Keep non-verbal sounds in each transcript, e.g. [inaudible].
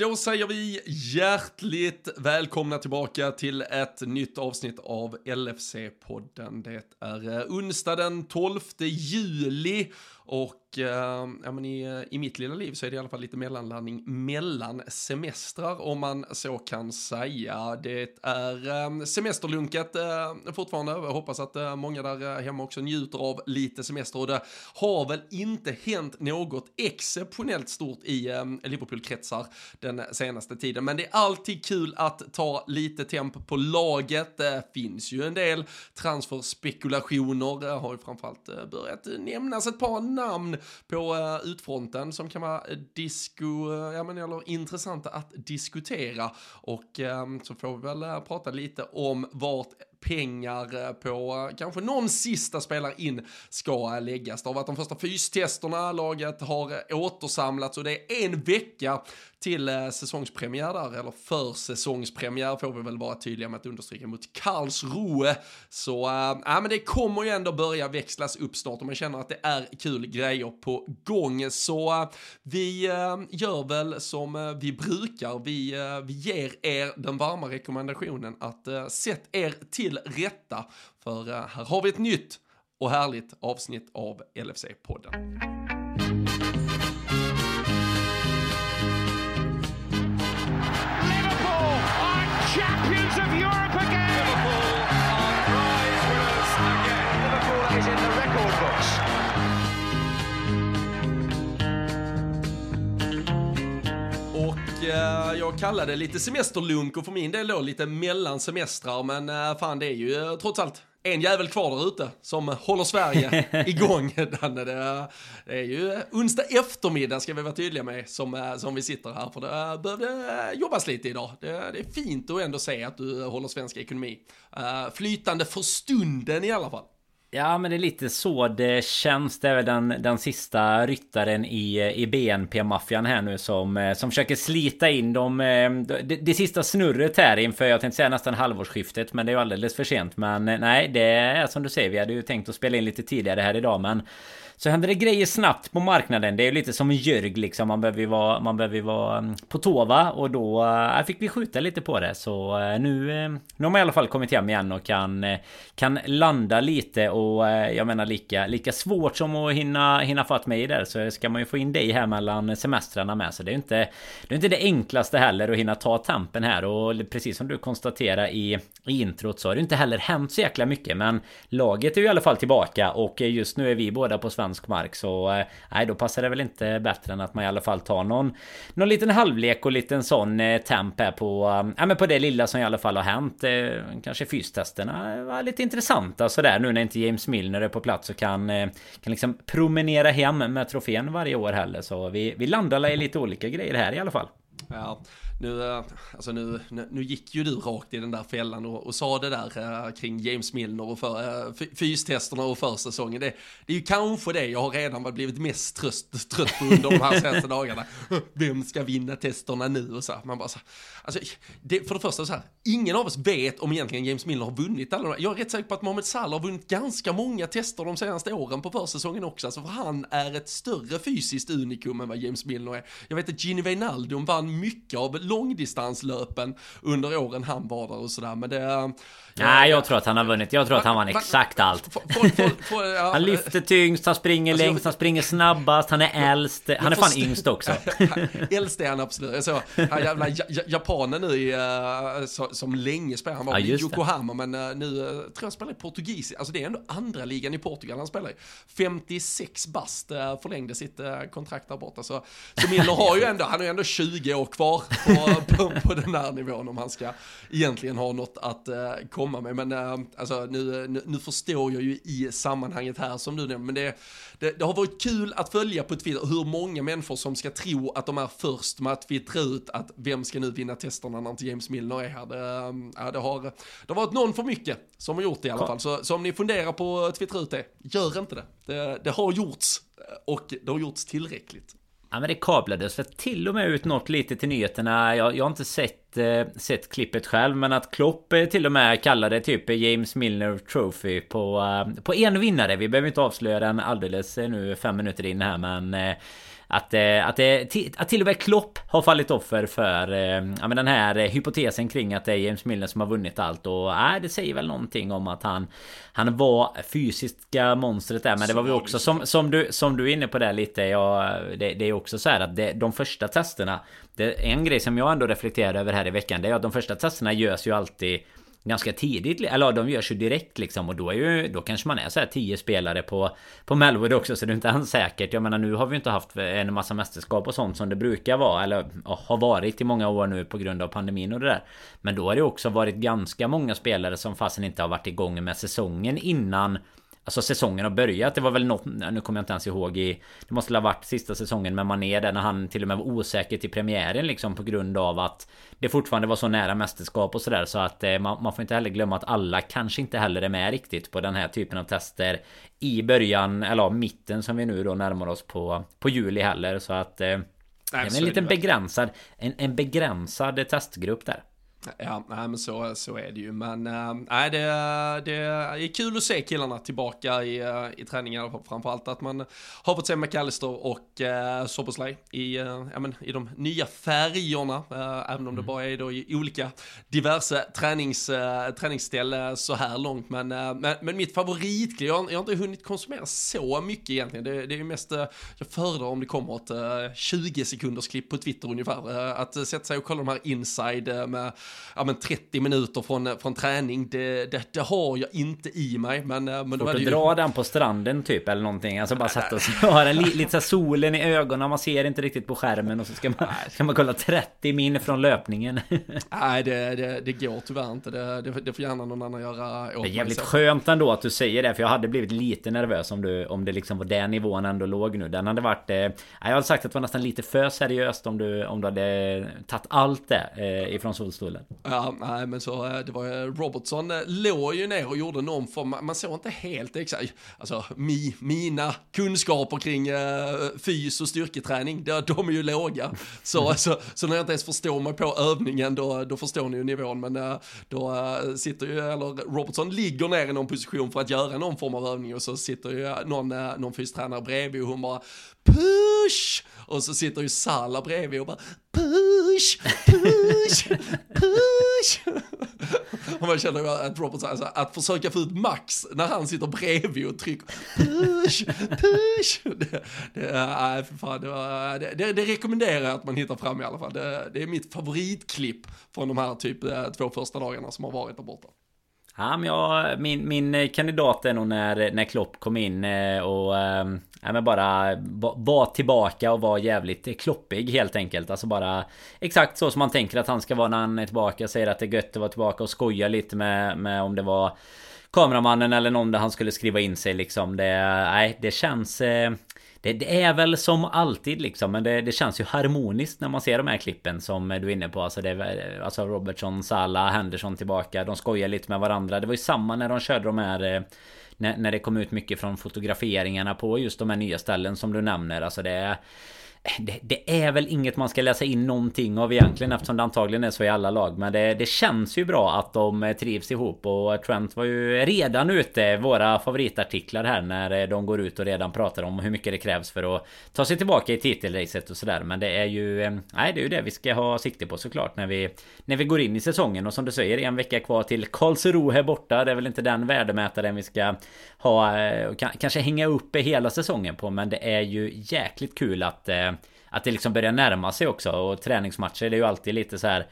Då säger vi hjärtligt välkomna tillbaka till ett nytt avsnitt av LFC-podden. Det är onsdag den 12 juli och eh, ja, men i, eh, i mitt lilla liv så är det i alla fall lite mellanlandning mellan semestrar om man så kan säga. Det är eh, semesterlunket eh, fortfarande. Jag hoppas att eh, många där eh, hemma också njuter av lite semester och det har väl inte hänt något exceptionellt stort i eh, Liverpool-kretsar den senaste tiden. Men det är alltid kul att ta lite temp på laget. Det finns ju en del transferspekulationer. Det har ju framförallt eh, börjat nämnas ett par namn på uh, utfronten som kan vara eh, disco, eh, ja men eller intressanta att diskutera. Och ehm, så får vi väl prata lite om vart pengar eh, på eh, kanske någon sista spelare in ska läggas. Det har varit de första fystesterna, laget har eh, återsamlats och det är en vecka till säsongspremiär där, eller för säsongspremiär får vi väl vara tydliga med att understryka mot Karlsruhe. Så äh, ja, men det kommer ju ändå börja växlas upp snart och man känner att det är kul grejer på gång. Så äh, vi äh, gör väl som vi brukar, vi, vi ger er den varma rekommendationen att äh, sätt er till till rätta. För eh, här har vi ett nytt och härligt avsnitt av LFC-podden. Liverpool are champions of Europe! Kallade det lite semesterlunk och för min del då lite mellan semestrar. Men äh, fan, det är ju äh, trots allt en jävel kvar där ute som håller Sverige [laughs] igång. [laughs] Danne. Det, är ju onsdag eftermiddag ska vi vara tydliga med som, som vi sitter här. För det behövde jobbas lite idag. Det, det, är fint att ändå se att du håller svensk ekonomi flytande för stunden i alla fall. Ja men det är lite så det känns. Det är väl den, den sista ryttaren i, i BNP-maffian här nu som, eh, som försöker slita in dem. Eh, det, det sista snurret här inför, jag tänkte säga nästan halvårsskiftet. Men det är ju alldeles för sent. Men eh, nej, det är som du säger. Vi hade ju tänkt att spela in lite tidigare här idag. Men så händer det grejer snabbt på marknaden. Det är ju lite som Jörg liksom. Man behöver ju vara, man behöver vara mm, på tå va? Och då äh, fick vi skjuta lite på det. Så äh, nu, äh, nu har man i alla fall kommit hem igen och kan, kan landa lite. Och jag menar lika, lika svårt som att hinna, hinna fatt mig där. Så ska man ju få in dig här mellan semestrarna med. Så det är ju inte det, är inte det enklaste heller att hinna ta tampen här. Och precis som du konstaterar i, i introt så har det inte heller hänt så jäkla mycket. Men laget är ju i alla fall tillbaka. Och just nu är vi båda på svensk fransk mark så eh, nej då passar det väl inte bättre än att man i alla fall tar någon Någon liten halvlek och liten sån eh, temp här på eh, Ja men på det lilla som i alla fall har hänt. Eh, kanske fystesterna var lite intressanta sådär. Nu när inte James Milner är på plats och kan Kan liksom promenera hem med trofén varje år heller. Så vi, vi landar i lite olika grejer här i alla fall. Ja, nu, eh, alltså nu, nu gick ju du rakt i den där fällan och, och sa det där uh, kring James Milner och för, uh, fystesterna och försäsongen. Det, det är ju kanske det jag har redan blivit mest tröst, trött på under de här senaste [laughs] dagarna. Vem ska vinna testerna nu och så här. Man bara så alltså, det, för det första så här, ingen av oss vet om egentligen James Milner har vunnit alla Jag är rätt säker på att Mohamed Salah har vunnit ganska många tester de senaste åren på försäsongen också. Alltså för han är ett större fysiskt unikum än vad James Milner är. Jag vet att Gini Wijnaldum vann mycket av långdistanslöpen under åren han var där och sådär. Men det... Nej, jag tror att han har vunnit. Jag tror att han vann exakt allt. Han lyfter tyngst, han springer alltså, längst, han springer snabbast, han är äldst. Han är fan yngst också. [laughs] äldst är han absolut. Jag såg jävla japanen nu uh, som länge spelar. Han var i Yokohama men uh, nu uh, tror jag han spelar i portugis. Alltså det är ändå andra ligan i Portugal han spelar i. 56 bast förlängde sitt kontrakt där borta. Så, så Miller har ju ändå, han har ju ändå 20 år kvar på, [laughs] på, på den här nivån om han ska egentligen ha något att komma komma med. Men äh, alltså, nu, nu, nu, förstår jag ju i sammanhanget här som du nämnde, men det, det, det, har varit kul att följa på Twitter hur många människor som ska tro att de är först med att twittra ut att vem ska nu vinna testerna när inte James Milner är här. Det, äh, det, har, det har varit någon för mycket som har gjort det i alla fall. Så, så om ni funderar på att twittra ut det, gör inte det. Det, det har gjorts och det har gjorts tillräckligt. Ja men det kablades väl till och med ut något lite till nyheterna. Jag, jag har inte sett, eh, sett klippet själv. Men att Klopp eh, till och med kallade typ James Milner Trophy på, eh, på en vinnare. Vi behöver inte avslöja den alldeles eh, nu fem minuter in här men... Eh, att, eh, att, eh, att till och med Klopp har fallit offer för eh, ja, men den här hypotesen kring att det är James Milner som har vunnit allt. Och äh, det säger väl någonting om att han Han var fysiska monstret där. Men det var väl också som, som, du, som du är inne på där lite. Ja, det, det är också så här att det, de första testerna det, En grej som jag ändå reflekterar över här i veckan det är att de första testerna görs ju alltid ganska tidigt. Eller de görs ju direkt liksom. Och då är ju, då kanske man är så här 10 spelare på, på Melwood också. Så det är inte ens säkert. Jag menar nu har vi inte haft en massa mästerskap och sånt som det brukar vara. Eller har varit i många år nu på grund av pandemin och det där. Men då har det också varit ganska många spelare som fasen inte har varit igång med säsongen innan Alltså säsongen har börjat. Det var väl något, nu kommer jag inte ens ihåg i... Det måste ha varit sista säsongen med Mané där när han till och med var osäker till premiären liksom på grund av att det fortfarande var så nära mästerskap och sådär så att eh, man, man, får inte heller glömma att alla kanske inte heller är med riktigt på den här typen av tester i början eller ja, mitten som vi nu då närmar oss på på juli heller så att eh, det är en liten begränsad en, en begränsad testgrupp där. Ja, nej, men så, så är det ju. Men äh, nej, det, det är kul att se killarna tillbaka i, äh, i träningar. Framförallt att man har fått se McAllister och äh, Soboslaj i, äh, ja, men, i de nya färgerna. Äh, även om det mm. bara är då i olika diverse tränings, äh, träningsställen så här långt. Men, äh, men, men mitt favoritklipp, jag, jag har inte hunnit konsumera så mycket egentligen. Det, det är ju mest, jag föredrar om det kommer ett äh, 20 sekunders klipp på Twitter ungefär. Att sätta sig och kolla de här inside med ja, men 30 minuter från, från träning, det, det, det har jag inte i mig. Men, eh, men Fort att ju... dra den på stranden typ eller någonting. Alltså bara sätta sig och ha den lite så solen i ögonen. Man ser inte riktigt på skärmen och så ska man, ska man kolla 30 min från löpningen. [laughs] Nej, det, det, det går tyvärr inte. Det, det, det får gärna någon annan göra åt Det är jävligt skönt ändå att du säger det. För jag hade blivit lite nervös om, du, om det liksom var den nivån ändå låg nu. Den hade varit... Eh, jag hade sagt att det var nästan lite för seriöst om du, om du hade tagit allt det eh, ifrån solstolen. Ja, nej men så eh, det var Robertson eh, låg ju ner och gjorde någon form, man såg inte helt exakt, alltså mi, mina kunskaper kring uh, fys och styrketräning, de, de är ju låga. Så, mm. så, så när jag inte ens förstår mig på övningen, då, då förstår ni ju nivån, men uh, då uh, sitter ju, eller Robertson ligger ner i någon position för att göra någon form av övning och så sitter ju någon, någon fystränare bredvid och hon bara push! Och så sitter ju Salah bredvid och bara push, push, push. Och man känner att Robert säger att försöka få ut max när han sitter bredvid och trycker push, push. Det, det, äh, fan, det, var, äh, det, det, rekommenderar jag att man hittar fram i alla fall. Det, det är mitt favoritklipp från de här typ äh, två första dagarna som har varit där borta. Ja, men jag, min, min eh, kandidat är nog när, när Klopp kom in eh, och ehm, Ja men bara var tillbaka och var jävligt kloppig helt enkelt. Alltså bara exakt så som man tänker att han ska vara när han är tillbaka. Säger att det är gött att vara tillbaka och skoja lite med, med om det var kameramannen eller någon där han skulle skriva in sig liksom. Det, nej, det känns... Eh, det, det, är väl som alltid liksom Men det, det, känns ju harmoniskt när man ser de här klippen som du är inne på. Alltså, det, alltså Robertson, Salah, Henderson tillbaka. De skojar lite med varandra. Det var ju samma när de körde de här eh, när, när det kom ut mycket från fotograferingarna på just de här nya ställen som du nämner. Alltså det är det, det, är väl inget man ska läsa in någonting av egentligen eftersom det antagligen är så i alla lag. Men det, det känns ju bra att de eh, trivs ihop och Trent var ju redan ute, våra favoritartiklar här när eh, de går ut och redan pratar om hur mycket det krävs för att ta sig tillbaka i titelracet och sådär. Men det är ju, eh, nej det är ju det vi ska ha sikte på såklart när vi, när vi går in i säsongen. Och som du säger, en vecka kvar till Karlsruhe borta. Det är väl inte den värdemätaren vi ska ha, eh, kanske hänga upp hela säsongen på. Men det är ju jäkligt kul att eh, att det liksom börjar närma sig också och träningsmatcher det är ju alltid lite så här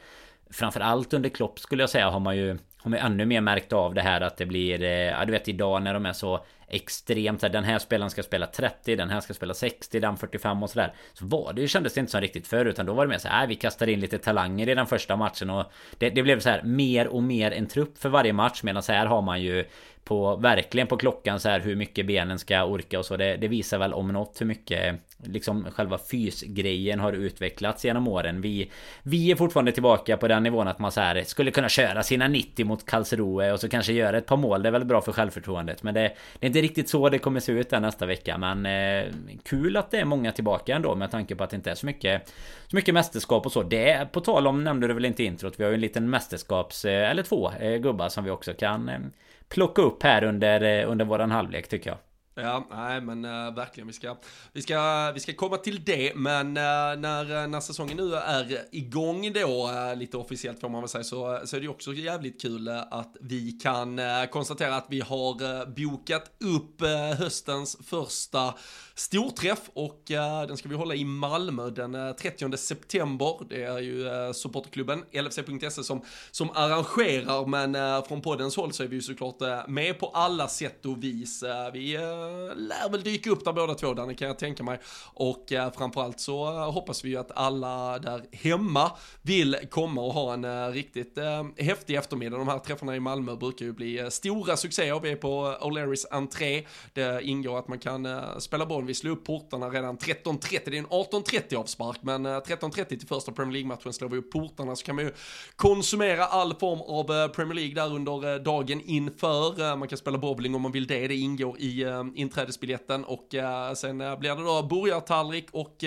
Framförallt under Klopp skulle jag säga har man ju Har man ännu mer märkt av det här att det blir eh, Ja du vet idag när de är så Extremt här, den här spelaren ska spela 30 Den här ska spela 60 Den 45 och sådär Så var det ju kändes det inte som riktigt förr Utan då var det mer så här äh, Vi kastar in lite talanger i den första matchen och Det, det blev så här mer och mer en trupp för varje match Medan så här har man ju på verkligen på klockan så här hur mycket benen ska orka och så. Det, det visar väl om något hur mycket liksom själva fysgrejen har utvecklats genom åren. Vi, vi är fortfarande tillbaka på den nivån att man så här skulle kunna köra sina 90 mot Karlsruhe och så kanske göra ett par mål. Det är väl bra för självförtroendet. Men det, det är inte riktigt så det kommer se ut där nästa vecka. Men eh, kul att det är många tillbaka ändå med tanke på att det inte är så mycket så mycket mästerskap och så. Det på tal om nämnde du väl inte introt. Vi har ju en liten mästerskaps eh, eller två eh, gubbar som vi också kan eh, plocka upp här under, eh, under våran halvlek tycker jag. Ja, nej men äh, verkligen. Vi ska, vi, ska, vi ska komma till det, men äh, när, när säsongen nu är igång då, äh, lite officiellt får man väl säga, så, så är det också jävligt kul att vi kan konstatera att vi har bokat upp höstens första storträff och eh, den ska vi hålla i Malmö den eh, 30 september. Det är ju eh, supporterklubben LFC.se som, som arrangerar, men från poddens håll så är vi ju såklart med på alla sätt och vis. vi lär väl dyka upp där båda två, Danne, kan jag tänka mig. Och framförallt så hoppas vi ju att alla där hemma vill komma och ha en riktigt eh, häftig eftermiddag. De här träffarna i Malmö brukar ju bli stora succéer. Vi är på O'Learys entré. Det ingår att man kan spela boll. Vi slår upp portarna redan 13.30. Det är en 18.30 avspark, men eh, 13.30 till första Premier League-matchen slår vi upp portarna så kan man ju konsumera all form av eh, Premier League där under eh, dagen inför. man kan spela bowling om man vill det. Det ingår i inträdesbiljetten och sen blir det då burgartallrik och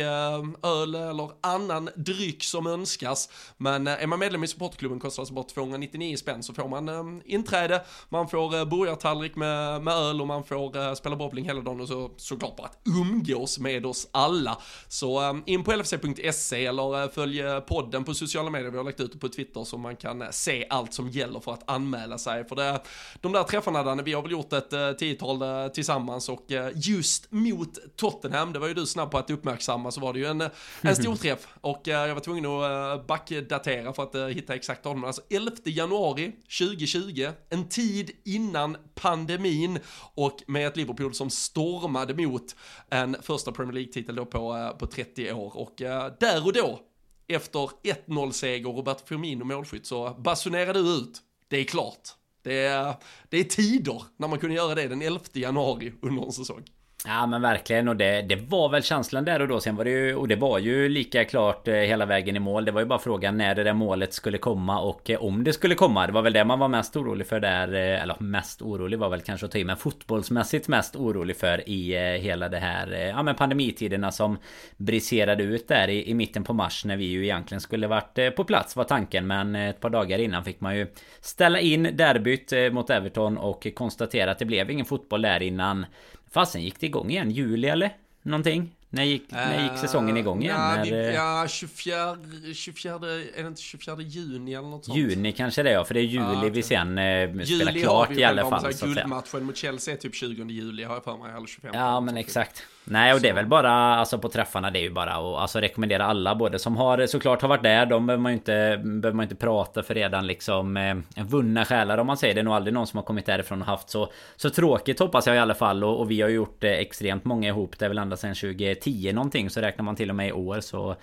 öl eller annan dryck som önskas. Men är man medlem i supportklubben kostar det alltså bara 299 spänn så får man inträde, man får burgartallrik med, med öl och man får spela bowling hela dagen och så såklart bara ett umgås med oss alla. Så in på lfc.se eller följ podden på sociala medier, vi har lagt ut det på Twitter så man kan se allt som gäller för att anmäla sig. För det, de där träffarna Danne, vi har väl gjort ett tiotal tillsammans och eh, just mot Tottenham, det var ju du snabb på att uppmärksamma, så var det ju en, en stor [laughs] träff och eh, jag var tvungen att eh, backdatera för att hitta exakt datum. Alltså 11 januari 2020, en tid innan pandemin och med ett Liverpool som stormade mot en första Premier League-titel då på, eh, på 30 år och eh, där och då efter 1-0 seger och Roberto Firmino målskytt så basunerade du ut, det är klart. Det är, det är tider när man kunde göra det den 11 januari under en säsong. Ja men verkligen. Och det, det var väl känslan där och då. Sen var det ju Och det var ju lika klart eh, hela vägen i mål. Det var ju bara frågan när det där målet skulle komma och eh, om det skulle komma. Det var väl det man var mest orolig för där eh, Eller mest orolig var väl kanske att ta i Men fotbollsmässigt mest orolig för i hela det här Ja men pandemitiderna som briserade ut där i, i mitten på mars När vi ju egentligen skulle varit på plats var tanken. Men ett par dagar innan fick man ju Ställa in derbyt mot Everton och konstatera att det blev ingen fotboll där innan Fasen gick det igång igen? Juli eller? Någonting? När gick, när gick säsongen igång igen? Ja, det, ja 24, 24, är det inte 24 juni eller något sånt? Juni kanske det är, för det är juli ja, vi sen eh, spelar klart i alla fall. Guldmatchen mot Chelsea är typ 20 juli har jag för mig, eller 25. Ja, men exakt. Nej och det är väl bara alltså på träffarna det är ju bara att alltså, rekommendera alla både som har såklart har varit där De behöver man ju inte Behöver man inte prata för redan liksom eh, Vunna själar om man säger Det. Är nog aldrig någon som har kommit därifrån och haft så Så tråkigt hoppas jag i alla fall. Och, och vi har ju gjort eh, extremt många ihop Det är väl ända sedan 2010 någonting Så räknar man till och med i år så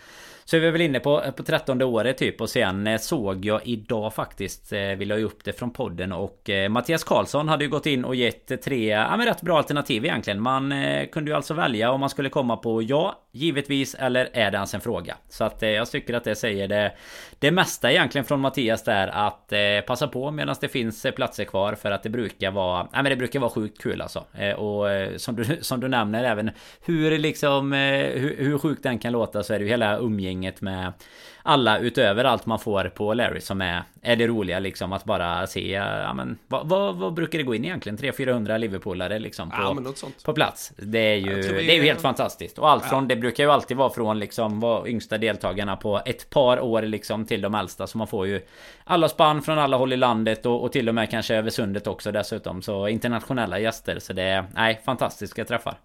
så är vi väl inne på, på 13 året typ och sen eh, såg jag idag faktiskt eh, Vill jag ju upp det från podden och eh, Mattias Karlsson hade ju gått in och gett tre ja, men rätt bra alternativ egentligen Man kunde ju alltså välja om man skulle komma på ja Givetvis eller är det ens en fråga? Så att jag tycker att det säger det Det mesta egentligen från Mattias där att passa på medan det finns platser kvar för att det brukar vara Ja men det brukar vara sjukt kul alltså Och som du, [laughs] som du nämner även Hur liksom hur, hur sjukt den kan låta så är det ju hela umgänget gänget med alla utöver allt man får på Larry som är, är det roliga liksom att bara se ja, men, vad, vad, vad brukar det gå in egentligen? 300-400 Liverpoolare liksom på, ja, på plats. Det är ju, det är ju helt fantastiskt. Och allt ja. från, det brukar ju alltid vara från liksom var yngsta deltagarna på ett par år liksom till de äldsta. Så man får ju alla spann från alla håll i landet och, och till och med kanske över sundet också dessutom. Så internationella gäster. Så det är, nej, fantastiska träffar.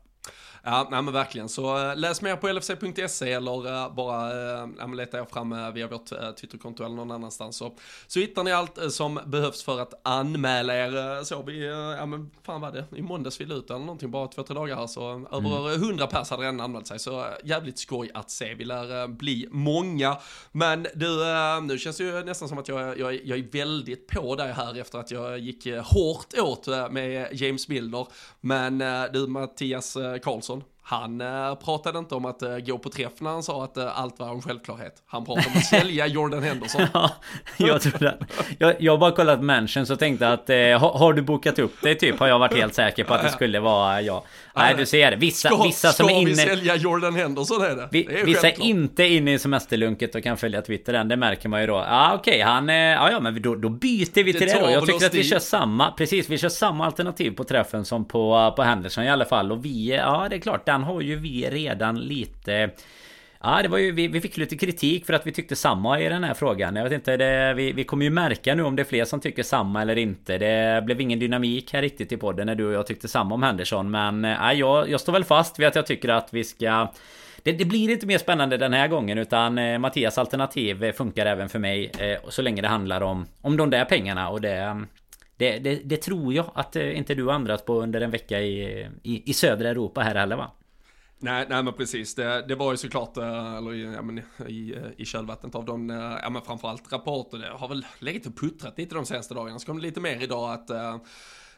Ja, nej, men verkligen. Så äh, läs mer på lfc.se eller äh, bara äh, leta er fram via vårt Twitterkonto eller någon annanstans. Så, så hittar ni allt som behövs för att anmäla er. Så vi, ja men fan vad det, i måndags vi ut eller någonting, bara två, tre dagar här. Så mm. över hundra pers hade redan anmält sig. Så jävligt skoj att se. Vi lär bli många. Men du, nu känns det ju nästan som att jag, jag, jag är väldigt på dig här efter att jag gick hårt åt med James Milner. Men du Mattias Karlsson. Han äh, pratade inte om att äh, gå på träff när han sa att äh, allt var en självklarhet. Han pratade om att sälja [laughs] Jordan Henderson. ja, jag tror det. Jag, jag har bara kollat Mansion så tänkte att har, har, du bokat upp dig typ? Har jag varit helt säker på att det skulle vara jag. Nej, du ser. Vissa, ska, vissa som är inne... Ska vi sälja Jordan Henderson är det? Vi, det är vissa är inte inne i semesterlunket och kan följa Twitter än. Det märker man ju då. Ja, okej, okay, han... Ja, ja, men då, då byter vi till det, det då. Jag tycker att vi kör samma... Precis, vi kör samma alternativ på träffen som på, på Henderson i alla fall. Och vi... Ja, det är klart, den har ju vi redan lite... Ja, det var ju, vi, vi fick lite kritik för att vi tyckte samma i den här frågan. Jag vet inte, det, vi, vi kommer ju märka nu om det är fler som tycker samma eller inte. Det blev ingen dynamik här riktigt i podden när du och jag tyckte samma om Henderson. Men ja, jag, jag står väl fast vid att jag tycker att vi ska... Det, det, blir inte mer spännande den här gången utan eh, Mattias alternativ funkar även för mig. Eh, så länge det handlar om, om de där pengarna och det... Det, det, det tror jag att eh, inte du har ändrat på under en vecka i, i, i södra Europa här heller va? Nej, nej men precis. Det, det var ju såklart, eh, eller ja, men, i, eh, i kölvattnet av de, eh, ja men framförallt rapporter, det har väl legat och puttrat lite de senaste dagarna. Så kom det lite mer idag att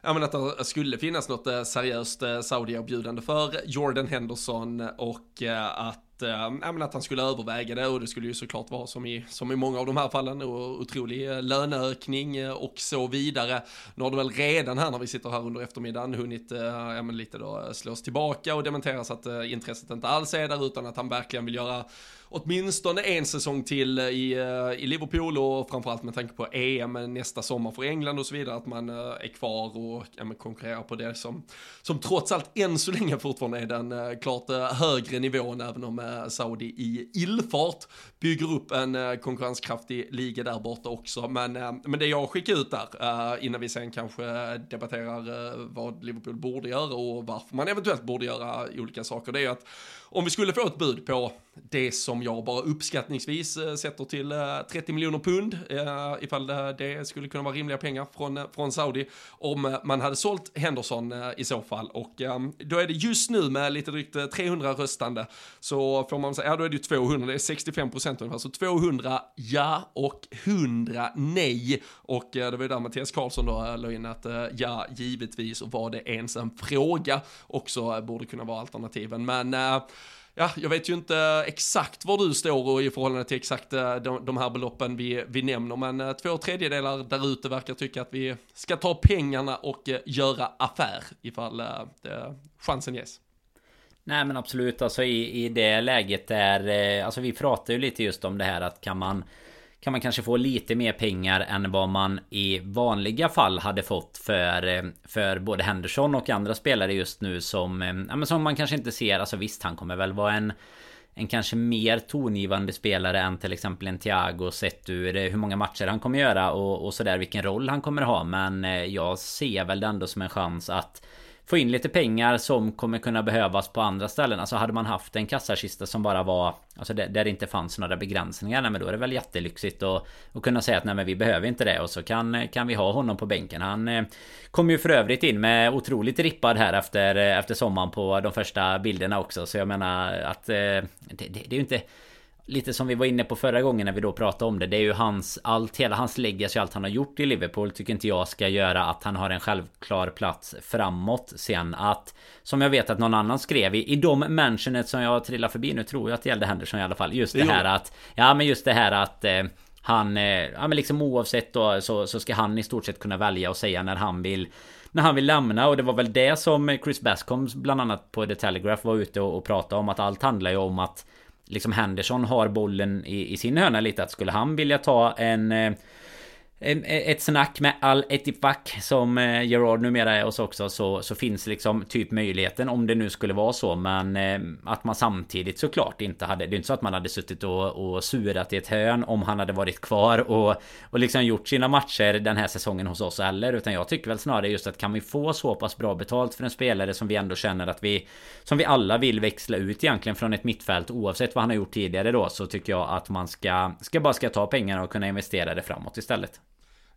ja, men att det skulle finnas något seriöst Saudi-erbjudande för Jordan Henderson och att att, äh, att han skulle överväga det och det skulle ju såklart vara som i, som i många av de här fallen och otrolig eh, löneökning eh, och så vidare. Nu har det väl redan här när vi sitter här under eftermiddagen hunnit ja, lite då slås tillbaka och dementeras att intresset inte alls är där utan att han verkligen vill göra åtminstone en säsong till eh, i, eh, i Liverpool och framförallt med tanke på EM nästa sommar för England och så vidare att man eh, är kvar och ja, konkurrerar på det som, som trots allt än så länge fortfarande är den klart högre nivån även om Saudi i illfart bygger upp en konkurrenskraftig liga där borta också. Men, men det jag skickar ut där innan vi sen kanske debatterar vad Liverpool borde göra och varför man eventuellt borde göra olika saker, det är ju att om vi skulle få ett bud på det som jag bara uppskattningsvis eh, sätter till eh, 30 miljoner pund, eh, ifall det skulle kunna vara rimliga pengar från, från Saudi, om man hade sålt Henderson i så fall. Och då är det just nu med lite drygt 300 röstande, så får man säga, ja då är det ju 200, det är 65 procent ungefär, så 200 ja och 100 nej. Och det var ju där Mattias Karlsson då la in att ja, givetvis, och var det ens en fråga också borde kunna vara alternativen. Men ja, jag vet ju inte exakt var du står och i förhållande till exakt eh, de, de här beloppen vi, vi nämner, men eh, två tredjedelar där ute verkar tycka att vi ska ta pengarna och eh, göra affär ifall det, chansen ges. Nej men absolut alltså i, i det läget där Alltså vi pratar ju lite just om det här att kan man kan man kanske få lite mer pengar än vad man i vanliga fall hade fått för, eh, för både Henderson och andra spelare just nu som, eh, ja, men som man kanske inte ser. Alltså visst, han kommer väl vara en en kanske mer tongivande spelare än till exempel en Thiago sett ur eh, hur många matcher han kommer göra och, och sådär vilken roll han kommer ha men jag ser väl det ändå som en chans att få in lite pengar som kommer kunna behövas på andra ställen. Alltså hade man haft en kassakista som bara var Alltså där, där det inte fanns några begränsningar. Nej, men då är det väl jättelyxigt att, att kunna säga att nej men vi behöver inte det. Och så kan, kan vi ha honom på bänken. Han eh, kom ju för övrigt in med otroligt rippad här efter, eh, efter sommaren på de första bilderna också. Så jag menar att eh, det, det, det är ju inte Lite som vi var inne på förra gången när vi då pratade om det. Det är ju hans, allt, hela hans legacy, allt han har gjort i Liverpool tycker inte jag ska göra att han har en självklar plats framåt sen. Att, som jag vet att någon annan skrev i, i de mentionet som jag trillar förbi nu tror jag att det gällde Henderson i alla fall. Just det, det här att, ja men just det här att eh, han, eh, ja men liksom oavsett då så, så ska han i stort sett kunna välja och säga när han vill när han vill lämna och det var väl det som Chris Bascom bland annat på The Telegraph var ute och, och pratade om att allt handlar ju om att liksom Henderson har bollen i, i sin hörna lite att skulle han vilja ta en eh, ett snack med Al Etifak som eh, Gerard numera är hos också så, så finns liksom typ möjligheten om det nu skulle vara så men eh, att man samtidigt såklart inte hade Det är inte så att man hade suttit och, och surat i ett hörn om han hade varit kvar och, och liksom gjort sina matcher den här säsongen hos oss heller utan jag tycker väl snarare just att kan vi få så pass bra betalt för en spelare som vi ändå känner att vi Som vi alla vill växla ut egentligen från ett mittfält oavsett vad han har gjort tidigare då så tycker jag att man ska Ska bara ska ta pengarna och kunna investera det framåt istället.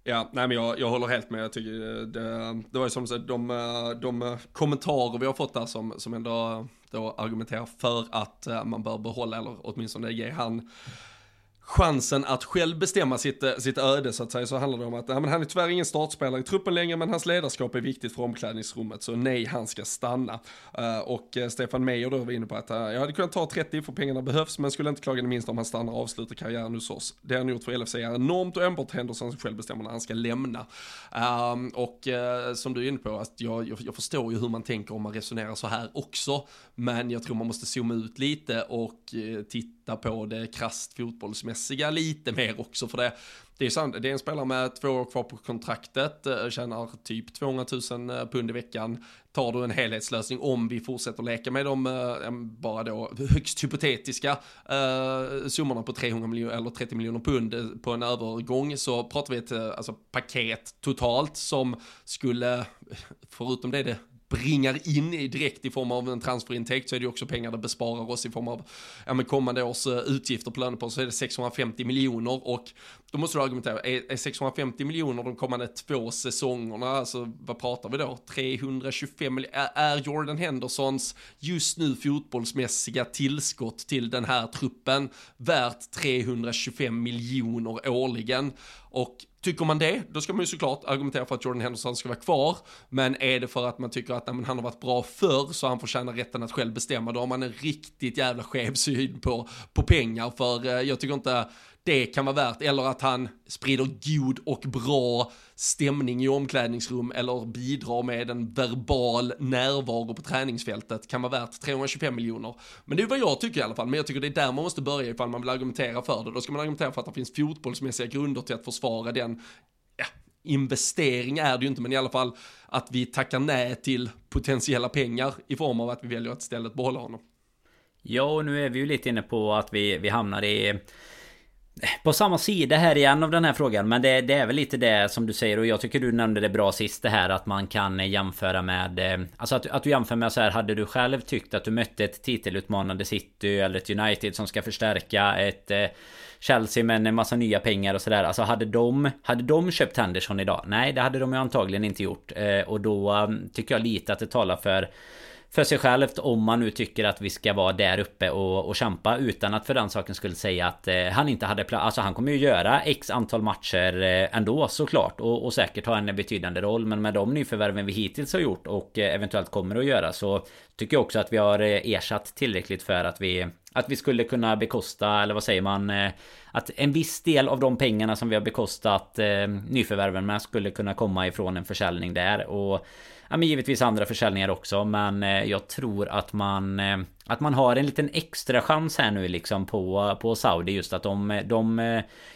Ja, nej men jag, jag håller helt med. Jag tycker eh, det, det var ju som sagt de, eh, de eh, kommentarer vi har fått där som, som ändå då argumenterar för att man bör behålla eller åtminstone ge han chansen att själv bestämma sitt, eh, sitt öde så att säga så handlar det om att ja, men han är tyvärr ingen startspelare i truppen längre men hans ledarskap är viktigt för omklädningsrummet så nej han ska stanna. Uh, och eh, Stefan Meijer då var inne på att uh, jag hade kunnat ta 30 för pengarna behövs men skulle inte klaga det minsta om han stannar och avslutar karriären hos oss. Det har han gjort för LFC är enormt och enbart Henderson själv bestämmer när han ska lämna. Uh, och som du är inne på, att jag, jag, jag förstår ju hur man tänker om man resonerar så här också men jag tror man måste zooma ut lite och titta titta på det krasst fotbollsmässiga lite mer också för det. Det är, sant, det är en spelare med två år kvar på kontraktet, eh, tjänar typ 200 000 eh, pund i veckan. Tar du en helhetslösning om vi fortsätter leka med de eh, bara då [laughs] högst hypotetiska eh, summorna på 300 miljoner eller 30 miljoner pund på en övergång så pratar vi ett alltså, paket totalt som skulle, [laughs] förutom det det bringar in direkt i form av en transferintäkt så är det ju också pengar det besparar oss i form av ja, men kommande års eh, utgifter på löneposten så är det 650 miljoner och då måste du argumentera, är, är 650 miljoner de kommande två säsongerna, alltså vad pratar vi då? 325 miljoner, är Jordan Hendersons just nu fotbollsmässiga tillskott till den här truppen värt 325 miljoner årligen? Och Tycker man det, då ska man ju såklart argumentera för att Jordan Henderson ska vara kvar. Men är det för att man tycker att nej, han har varit bra förr så han förtjänar rätten att själv bestämma, då har man en riktigt jävla skev syn på, på pengar. För eh, jag tycker inte det kan vara värt, eller att han sprider god och bra stämning i omklädningsrum eller bidrar med en verbal närvaro på träningsfältet kan vara värt 325 miljoner. Men det är vad jag tycker i alla fall, men jag tycker det är där man måste börja ifall man vill argumentera för det. Då ska man argumentera för att det finns fotbollsmässiga grunder till att försvara den ja, investering är det ju inte, men i alla fall att vi tackar nej till potentiella pengar i form av att vi väljer att istället behålla honom. Ja, och nu är vi ju lite inne på att vi, vi hamnar i på samma sida här igen av den här frågan Men det, det, är väl lite det som du säger och jag tycker du nämnde det bra sist det här att man kan jämföra med eh, Alltså att, att du jämför med så här Hade du själv tyckt att du mötte ett titelutmanande City eller ett United som ska förstärka ett eh, Chelsea med en massa nya pengar och sådär Alltså hade de Hade de köpt Henderson idag? Nej det hade de ju antagligen inte gjort eh, Och då eh, tycker jag lite att det talar för för sig självt om man nu tycker att vi ska vara där uppe och, och kämpa utan att för den saken skulle säga att eh, han inte hade plats. Alltså han kommer ju göra x antal matcher eh, ändå såklart och, och säkert ha en betydande roll. Men med de nyförvärven vi hittills har gjort och eh, eventuellt kommer att göra så tycker jag också att vi har eh, ersatt tillräckligt för att vi att vi skulle kunna bekosta, eller vad säger man? Eh, att en viss del av de pengarna som vi har bekostat eh, nyförvärven med skulle kunna komma ifrån en försäljning där. Och ja, men givetvis andra försäljningar också. Men eh, jag tror att man att man har en liten extra chans här nu liksom på, på Saudi just att de, de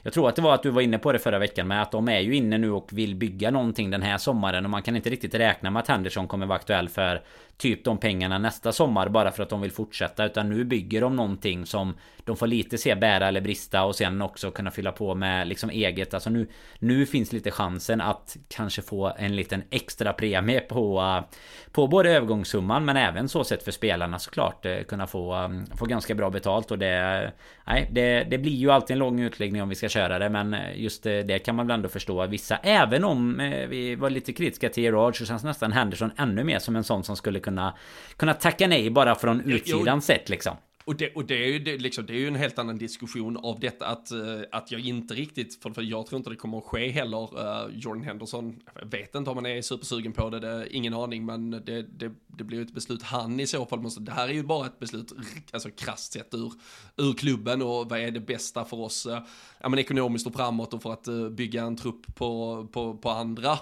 Jag tror att det var att du var inne på det förra veckan med att de är ju inne nu och vill bygga någonting den här sommaren och man kan inte riktigt räkna med att Henderson kommer vara aktuell för typ de pengarna nästa sommar bara för att de vill fortsätta utan nu bygger de någonting som de får lite se bära eller brista och sen också kunna fylla på med liksom eget. Alltså nu nu finns lite chansen att kanske få en liten extra premie på på både övergångssumman men även så sett för spelarna såklart kunna få, um, få ganska bra betalt. Och det... Nej, det, det blir ju alltid en lång utläggning om vi ska köra det men just det, det kan man väl ändå förstå. Vissa Även om eh, vi var lite kritiska till Gerard så känns nästan Henderson ännu mer som en sån som skulle kunna Kunna tacka nej bara från utsidan sett liksom och det, och det är ju det, liksom, det är ju en helt annan diskussion av detta att, eh, att jag inte riktigt, för, för jag tror inte det kommer att ske heller. Uh, Jordan Henderson, jag vet inte om han är supersugen på det, det ingen aning, men det, det, det blir ju ett beslut han i så fall måste, det här är ju bara ett beslut, alltså krasst sett ur, ur klubben och vad är det bästa för oss, uh, ja men ekonomiskt och framåt och för att uh, bygga en trupp på, på, på andra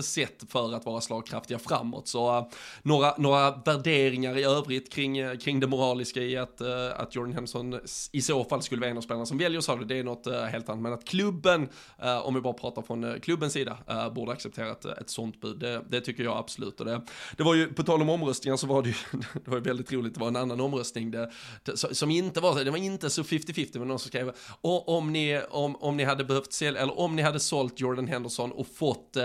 sätt för att vara slagkraftiga framåt. Så några, några värderingar i övrigt kring, kring det moraliska i att, uh, att Jordan Henderson i så fall skulle vara en av spelarna som väljer Saudi, det är något uh, helt annat. Men att klubben, uh, om vi bara pratar från klubbens sida, borde acceptera ett, ett sånt bud, det, det, tycker jag absolut. Och det, det var ju, på tal om omröstningar så var det ju, [laughs] det var ju väldigt roligt, det var en annan omröstning det, det, som inte var, det var inte så 50-50, men någon som skrev, om ni, om, om ni hade behövt sälja, eller om ni hade sålt Jordan Henderson och fått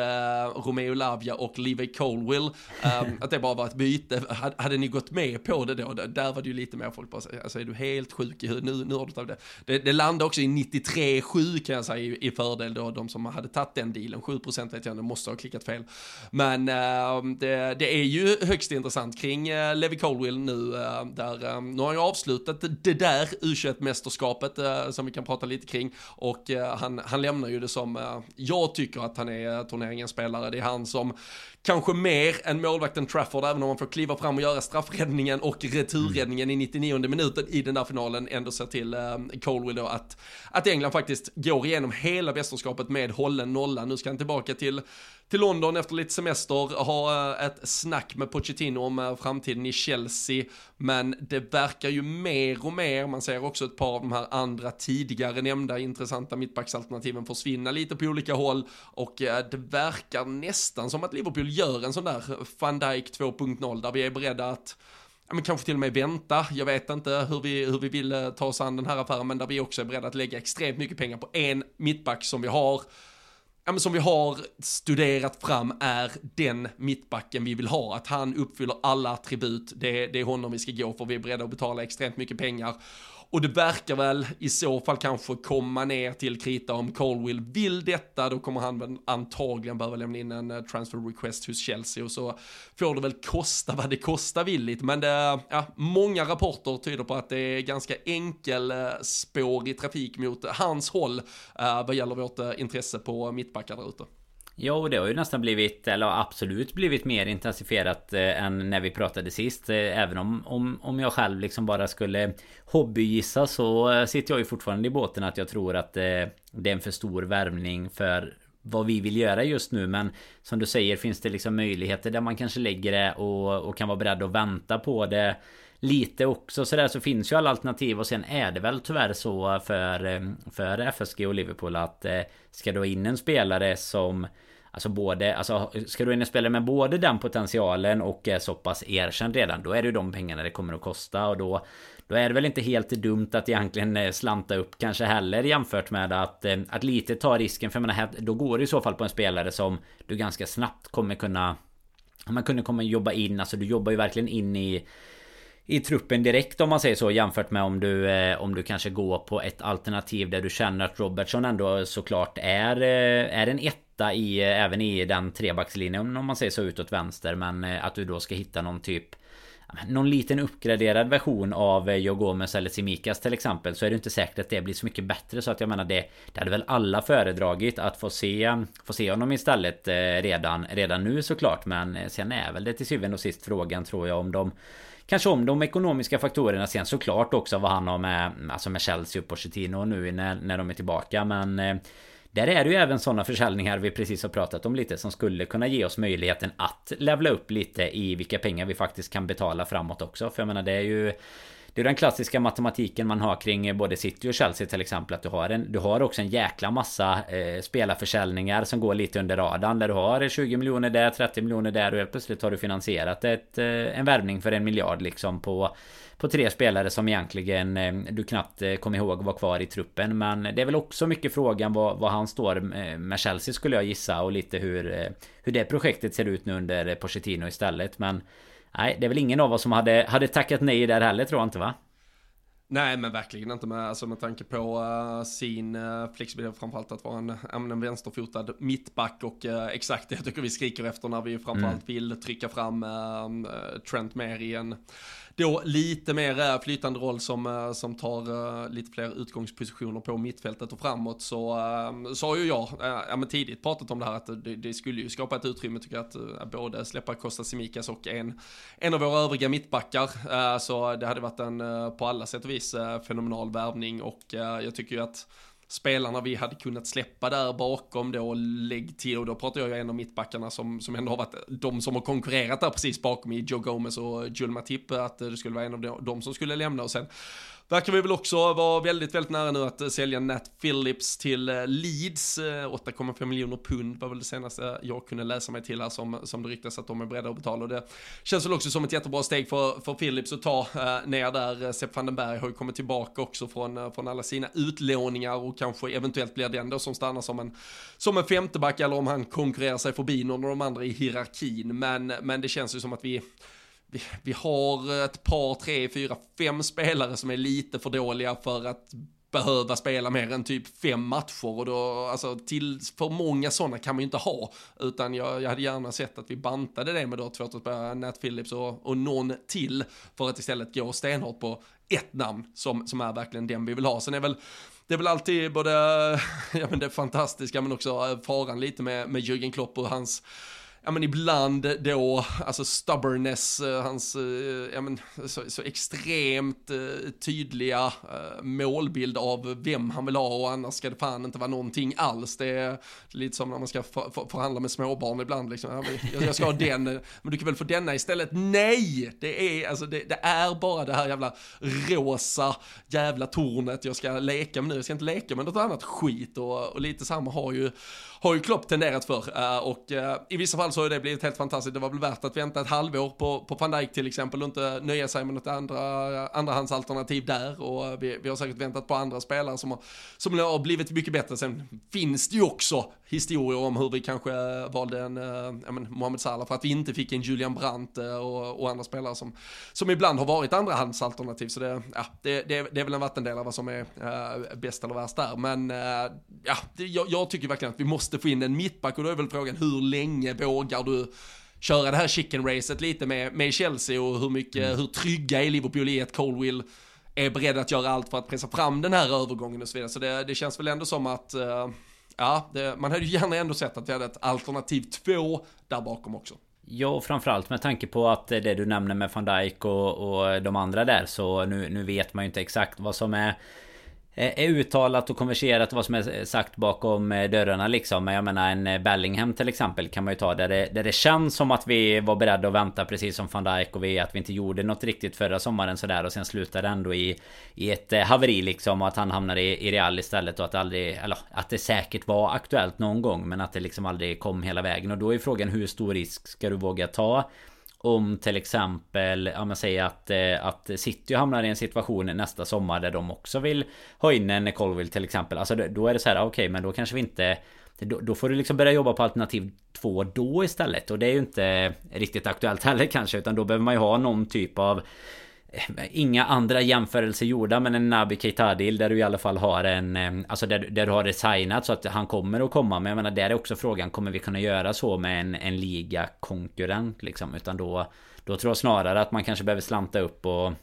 Romeo Lavia och Levi Colwill, um, att det bara var ett byte, hade, hade ni gått med på det då? Där var det ju lite mer säga folk bara, alltså är du helt sjuk i huvudet, nu, nu har du tagit det. det. Det landade också i 93,7 kan jag säga i, i fördel då, de som hade tagit den dealen, 7% vet jag, inte, måste ha klickat fel. Men äh, det, det, är ju högst intressant kring äh, Levi Colwill nu, äh, där, äh, nu har han ju avslutat det där U21-mästerskapet som vi kan prata lite kring och han, han lämnar ju det som, jag tycker att han är turneringens spelare, det är han som kanske mer än målvakten Trafford, även om man får kliva fram och göra straffräddningen och returräddningen mm. i 99 minuten i den där finalen, ändå ser till eh, Colwell då att, att England faktiskt går igenom hela mästerskapet med hållen nolla. Nu ska han tillbaka till till London efter lite semester, ha eh, ett snack med Pochettino om eh, framtiden i Chelsea. Men det verkar ju mer och mer, man ser också ett par av de här andra tidigare nämnda intressanta mittbacksalternativen försvinna lite på olika håll. Och eh, det verkar nästan som att Liverpool gör en sån där van Dijk 2.0 där vi är beredda att ja, men kanske till och med vänta. Jag vet inte hur vi, hur vi vill ta oss an den här affären, men där vi också är beredda att lägga extremt mycket pengar på en mittback som vi har ja, men som vi har studerat fram är den mittbacken vi vill ha. Att han uppfyller alla attribut, det, det är honom vi ska gå för, vi är beredda att betala extremt mycket pengar. Och det verkar väl i så fall kanske komma ner till krita om Colwill vill detta, då kommer han väl antagligen behöva lämna in en eh, transfer request hos Chelsea och så får det väl kosta vad det kostar villigt. Men det, eh, ja, många rapporter tyder på att det är ganska enkel eh, spår i trafik mot hans håll vad gäller vårt intresse på mittbackar där ute. Ja, och det har ju nästan blivit, eller absolut blivit mer intensifierat eh, än när vi pratade sist. Eh, även om, om, om jag själv liksom bara skulle hobbygissa så eh, sitter jag ju fortfarande i båten att jag tror att eh, det är en för stor värvning för vad vi vill göra just nu men som du säger finns det liksom möjligheter där man kanske lägger det och, och kan vara beredd att vänta på det lite också sådär så finns ju alla alternativ och sen är det väl tyvärr så för, eh, för FSG och Liverpool att eh, ska du ha in en spelare som Alltså både, alltså ska du in och spela med både den potentialen och är så pass erkänd redan Då är det ju de pengarna det kommer att kosta och då Då är det väl inte helt dumt att egentligen eh, slanta upp kanske heller jämfört med att eh, Att lite ta risken. För jag menar, då går det i så fall på en spelare som Du ganska snabbt kommer kunna Man kunde komma jobba in, alltså du jobbar ju verkligen in i i truppen direkt om man säger så jämfört med om du eh, om du kanske går på ett alternativ där du känner att Robertson ändå såklart är eh, är en etta i eh, även i den trebackslinjen om man säger så utåt vänster. Men eh, att du då ska hitta någon typ någon liten uppgraderad version av eh, Joe Gomez eller Simikas till exempel så är det inte säkert att det blir så mycket bättre. Så att jag menar det Det hade väl alla föredragit att få se eh, Få se honom istället eh, redan Redan nu såklart. Men sen är väl det till syvende och sist frågan tror jag om de Kanske om de ekonomiska faktorerna sen såklart också vad han har med Alltså med Chelsea och Pochettino nu när, när de är tillbaka men eh, där är det ju även sådana försäljningar vi precis har pratat om lite som skulle kunna ge oss möjligheten att levla upp lite i vilka pengar vi faktiskt kan betala framåt också. För jag menar det är ju det är den klassiska matematiken man har kring både City och Chelsea till exempel. Att du har, en, du har också en jäkla massa eh, spelarförsäljningar som går lite under radarn. Där du har 20 miljoner där, 30 miljoner där och helt plötsligt har du finansierat ett, eh, en värvning för en miljard liksom på på tre spelare som egentligen eh, du knappt eh, kommer ihåg var kvar i truppen. Men det är väl också mycket frågan vad, vad han står eh, med Chelsea skulle jag gissa och lite hur, eh, hur det projektet ser ut nu under Pochettino istället. Men nej, det är väl ingen av oss som hade, hade tackat nej där heller tror jag inte va? Nej men verkligen inte med, alltså med tanke på uh, sin uh, flexibilitet framförallt att vara en, en vänsterfotad mittback och uh, exakt det jag tycker vi skriker efter när vi framförallt mm. vill trycka fram uh, Trent mer i en då lite mer eh, flytande roll som, eh, som tar eh, lite fler utgångspositioner på mittfältet och framåt så, sa ju jag ja, men tidigt pratat om det här att det, det skulle ju skapa ett utrymme tycker jag att både släppa Costa Simikas och en, en av våra övriga mittbackar. Så det hade varit en på alla sätt och vis fenomenal värvning och jag tycker ju att spelarna vi hade kunnat släppa där bakom då, lägg till, och då pratar jag ju en av mittbackarna som, som ändå har varit de som har konkurrerat där precis bakom i Joe Gomez och Julma Tippe att det skulle vara en av dem som skulle lämna. Och sen Verkar vi väl också vara väldigt, väldigt nära nu att eh, sälja Nat Phillips till eh, Leeds. Eh, 8,5 miljoner pund var väl det senaste jag kunde läsa mig till här som, som det ryktas att de är beredda att betala. Och det känns väl också som ett jättebra steg för, för Phillips att ta eh, ner där. Sepp van den Berg har ju kommit tillbaka också från, från alla sina utlåningar och kanske eventuellt blir den då som stannar som en, som en femteback eller om han konkurrerar sig förbi någon av de andra i hierarkin. Men, men det känns ju som att vi vi, vi har ett par, tre, fyra, fem spelare som är lite för dåliga för att behöva spela mer än typ fem matcher. Och då, alltså till för många sådana kan man ju inte ha, utan jag, jag hade gärna sett att vi bantade det med då två Nat Phillips och, och någon till. För att istället gå stenhårt på ett namn som, som är verkligen den vi vill ha. Sen är väl det är väl alltid både [laughs] ja, men det fantastiska men också faran lite med, med Jürgen Klopp och hans ja men ibland då, alltså stubbornness, eh, hans, eh, ja men så, så extremt eh, tydliga eh, målbild av vem han vill ha och annars ska det fan inte vara någonting alls. Det är lite som när man ska förhandla med småbarn ibland liksom. Jag ska ha den, men du kan väl få denna istället? Nej! Det är, alltså det, det är bara det här jävla rosa jävla tornet jag ska leka med nu. Jag ska inte leka med något annat skit och, och lite samma har ju har ju Klopp tenderat för. Och i vissa fall så har det blivit helt fantastiskt. Det var väl värt att vänta ett halvår på, på van Dijk till exempel och inte nöja sig med något andra, andrahandsalternativ där. Och vi, vi har säkert väntat på andra spelare som har, som har blivit mycket bättre. Sen finns det ju också historier om hur vi kanske valde en eh, men, Mohamed Salah för att vi inte fick en Julian Brandt eh, och, och andra spelare som, som ibland har varit andrahandsalternativ. Så det, ja, det, det, det är väl en vattendelare vad som är eh, bäst eller värst där. Men eh, ja, det, jag, jag tycker verkligen att vi måste måste få in en mittback och då är väl frågan hur länge vågar du köra det här chicken racet lite med, med Chelsea och hur mycket, mm. hur trygga är Liverpool i att Colwill är beredd att göra allt för att pressa fram den här övergången och så vidare. Så det, det känns väl ändå som att, uh, ja, det, man hade ju gärna ändå sett att vi hade ett alternativ två där bakom också. Ja, framförallt med tanke på att det du nämner med van Dijk och, och de andra där så nu, nu vet man ju inte exakt vad som är Eh, är uttalat och konverserat vad som är sagt bakom eh, dörrarna liksom. Men jag menar en eh, Bellingham till exempel kan man ju ta där det, där det känns som att vi var beredda att vänta precis som van Dijk och vi att vi inte gjorde något riktigt förra sommaren sådär. Och sen slutade ändå i i ett haveri liksom och att han hamnade i, i Real istället och att det aldrig eller att det säkert var aktuellt någon gång men att det liksom aldrig kom hela vägen. Och då är frågan hur stor risk ska du våga ta? Om till exempel, ja men säger att, eh, att City hamnar i en situation nästa sommar där de också vill ha in en Colville till exempel. Alltså då är det så här, ah, okej okay, men då kanske vi inte då, då, får du liksom börja jobba på alternativ två då istället. Och det är ju inte riktigt aktuellt heller kanske. Utan då behöver man ju ha någon typ av Inga andra jämförelser gjorda men en Nabi Keitadil där du i alla fall har en eh, Alltså där, där du har designat så att han kommer att komma. Men jag menar där är också frågan Kommer vi kunna göra så med en, en liga-konkurrent liksom? Utan då Då tror jag snarare att man kanske behöver slanta upp och, och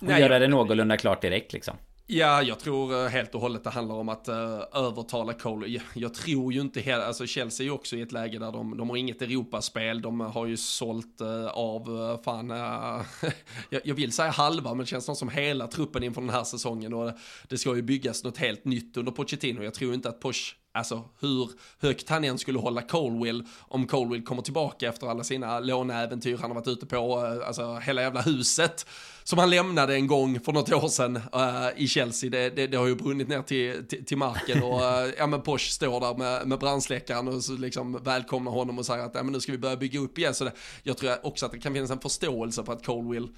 Nej, göra det någorlunda klart direkt liksom Ja, jag tror eh, helt och hållet det handlar om att uh, övertala Cole. Jag, jag, tror ju inte hela, alltså Chelsea är ju också i ett läge där de, de har inget Europaspel, de har ju sålt uh, av, uh, fan, [laughs] jag, jag, vill säga halva, men det känns som hela truppen inför den här säsongen och det ska ju byggas något helt nytt under Pochettino. Jag tror inte att Poch Alltså hur högt han än skulle hålla Colwell om Colwell kommer tillbaka efter alla sina låneäventyr han har varit ute på, eh, alltså hela jävla huset som han lämnade en gång för något år sedan uh, i Chelsea, det, det, det, har ju brunnit ner till, till, till marken och uh, ja men Posh står där med, med brandsläckaren och så liksom välkomnar honom och säger att ja, men nu ska vi börja bygga upp igen. Så det, jag tror också att det kan finnas en förståelse för att Colwell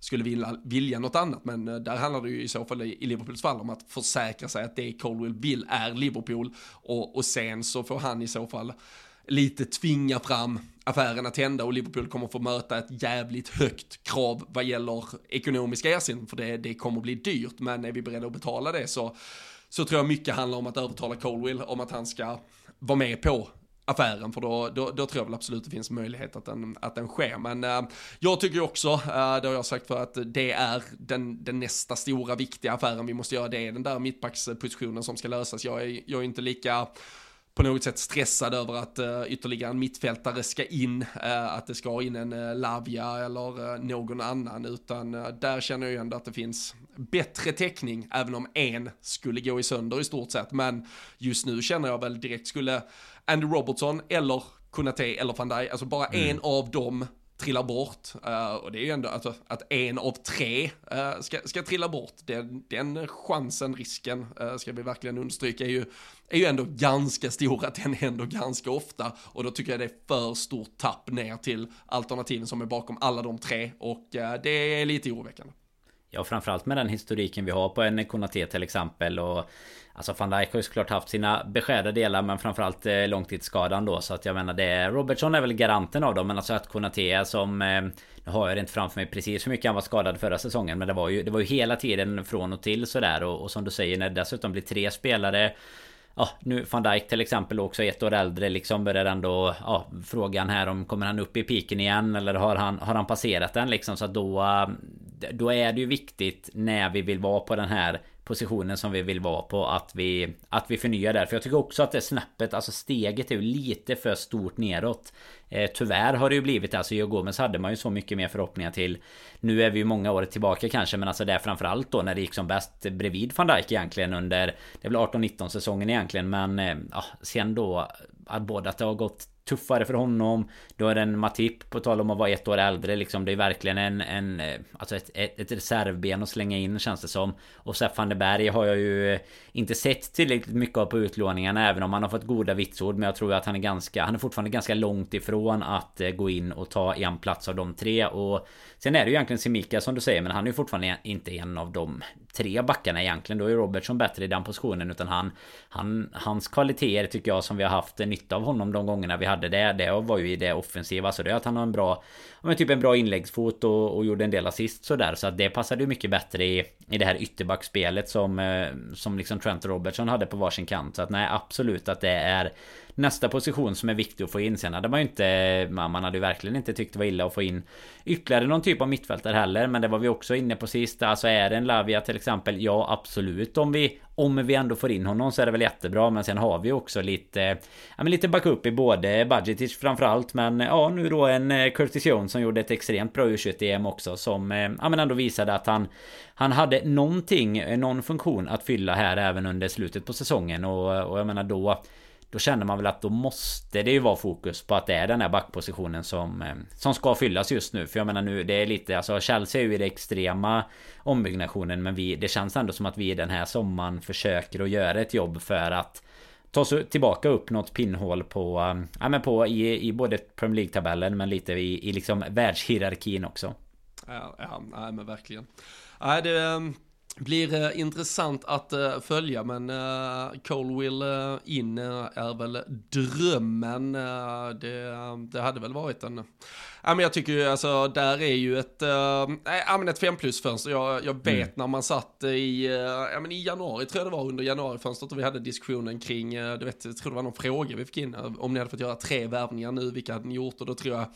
skulle vilja, vilja något annat, men eh, där handlar det ju i så fall i, Liverpools fall om att försäkra sig att det Colwell vill är Liverpool. Och, och sen så får han i så fall lite tvinga fram affären att hända och Liverpool kommer få möta ett jävligt högt krav vad gäller ekonomiska ersättning för det, det kommer bli dyrt. Men är vi beredda att betala det så, så tror jag mycket handlar om att övertala Colwell om att han ska vara med på affären för då, då, då, tror jag väl absolut det finns möjlighet att den, att den sker. Men äh, jag tycker också, äh, det har jag sagt för att det är den, den nästa stora viktiga affären vi måste göra, det är den där mittbackspositionen som ska lösas. Jag är, jag är inte lika på något sätt stressad över att uh, ytterligare en mittfältare ska in, uh, att det ska in en uh, Lavia eller uh, någon annan, utan där känner jag ju ändå att det finns bättre täckning, även om en skulle gå i sönder i stort sett, men just nu känner jag väl direkt skulle Andy Robertson eller Kunate eller van Dijk, alltså bara mm. en av dem trillar bort. Uh, och det är ju ändå alltså, att en av tre uh, ska, ska trilla bort. Den, den chansen, risken, uh, ska vi verkligen understryka, är ju, är ju ändå ganska stor att den händer ganska ofta. Och då tycker jag det är för stort tapp ner till alternativen som är bakom alla de tre. Och det är lite oroväckande. Ja framförallt med den historiken vi har på en Konaté till exempel. Och Alltså van Dijk har ju såklart haft sina beskärda delar men framförallt eh, långtidsskadan då. Så att jag menar det Robertson är väl garanten av dem men alltså att Konaté som eh, Nu har jag det inte framför mig precis hur mycket han var skadad förra säsongen men det var ju Det var ju hela tiden från och till sådär. Och, och som du säger när det dessutom blir tre spelare Ja nu van Dijk till exempel också ett år äldre liksom börjar ändå Ja frågan här om kommer han upp i piken igen eller har han Har han passerat den liksom? Så att då eh, Då är det ju viktigt när vi vill vara på den här positionen som vi vill vara på att vi Att vi förnyar där. För jag tycker också att det snäppet Alltså steget är ju lite för stort neråt eh, Tyvärr har det ju blivit alltså Joe Gomez hade man ju så mycket mer förhoppningar till. Nu är vi ju många år tillbaka kanske men alltså det är framförallt då när det gick som bäst bredvid van Dijk egentligen under Det är väl 18-19 säsongen egentligen men eh, ja, sen då att både att det har gått tuffare för honom. Då är en Matip på tal om att vara ett år äldre liksom. Det är verkligen en, en eh, alltså ett, ett, ett reservben att slänga in känns det som. Och Sepp van der Berg har jag ju eh, inte sett tillräckligt mycket av på utlåningarna även om han har fått goda vitsord. Men jag tror att han är ganska, han är fortfarande ganska långt ifrån att eh, gå in och ta en plats av de tre. Och sen är det ju egentligen Simika som du säger men han är ju fortfarande inte en av de tre backarna egentligen. Då är Robertson bättre i den positionen utan han, han Hans kvaliteter tycker jag som vi har haft nytta av honom de gångerna vi hade det. Det var ju i det offensiva. Så det är att han har en bra men typ en bra inläggsfot och, och gjorde en del assist sådär. Så att det passade ju mycket bättre i, i det här ytterbackspelet som, eh, som liksom Trent och Robertson hade på varsin kant. Så att nej absolut att det är nästa position som är viktig att få in. Sen hade man ju inte... Man hade ju verkligen inte tyckt det var illa att få in ytterligare någon typ av mittfältare heller. Men det var vi också inne på sist. Alltså är det en Lavia till exempel? Ja absolut. Om vi, om vi ändå får in honom så är det väl jättebra. Men sen har vi också lite... Ja men lite backup i både Budgetic framförallt. Men ja nu då en eh, Curtis Jones som gjorde ett extremt bra U21-EM också. Som eh, ja men ändå visade att han... Han hade någonting, eh, någon funktion att fylla här även under slutet på säsongen. Och, och jag menar då... Då känner man väl att då måste det ju vara fokus på att det är den här backpositionen som eh, Som ska fyllas just nu. För jag menar nu det är lite alltså Chelsea är ju i det extrema Ombyggnationen men vi Det känns ändå som att vi den här sommaren försöker att göra ett jobb för att Ta oss tillbaka upp något pinnhål på eh, Ja men på i, i både Premier League-tabellen men lite i, i liksom världshierarkin också. Ja, ja nej men verkligen. Nej det ehm, blir uh, intressant att uh, följa men uh, Colwill uh, in är väl drömmen. det, det hade väl varit en... Ja men jag tycker ju alltså där är ju ett, ja men ett 5 plus fönster. Jag, jag vet mm. när man satt i, ja men i januari tror jag det var under januarifönstret och vi hade diskussionen kring, du vet, jag tror det var någon fråga vi fick in om ni hade fått göra tre värvningar nu, vilka hade ni gjort? Och då tror jag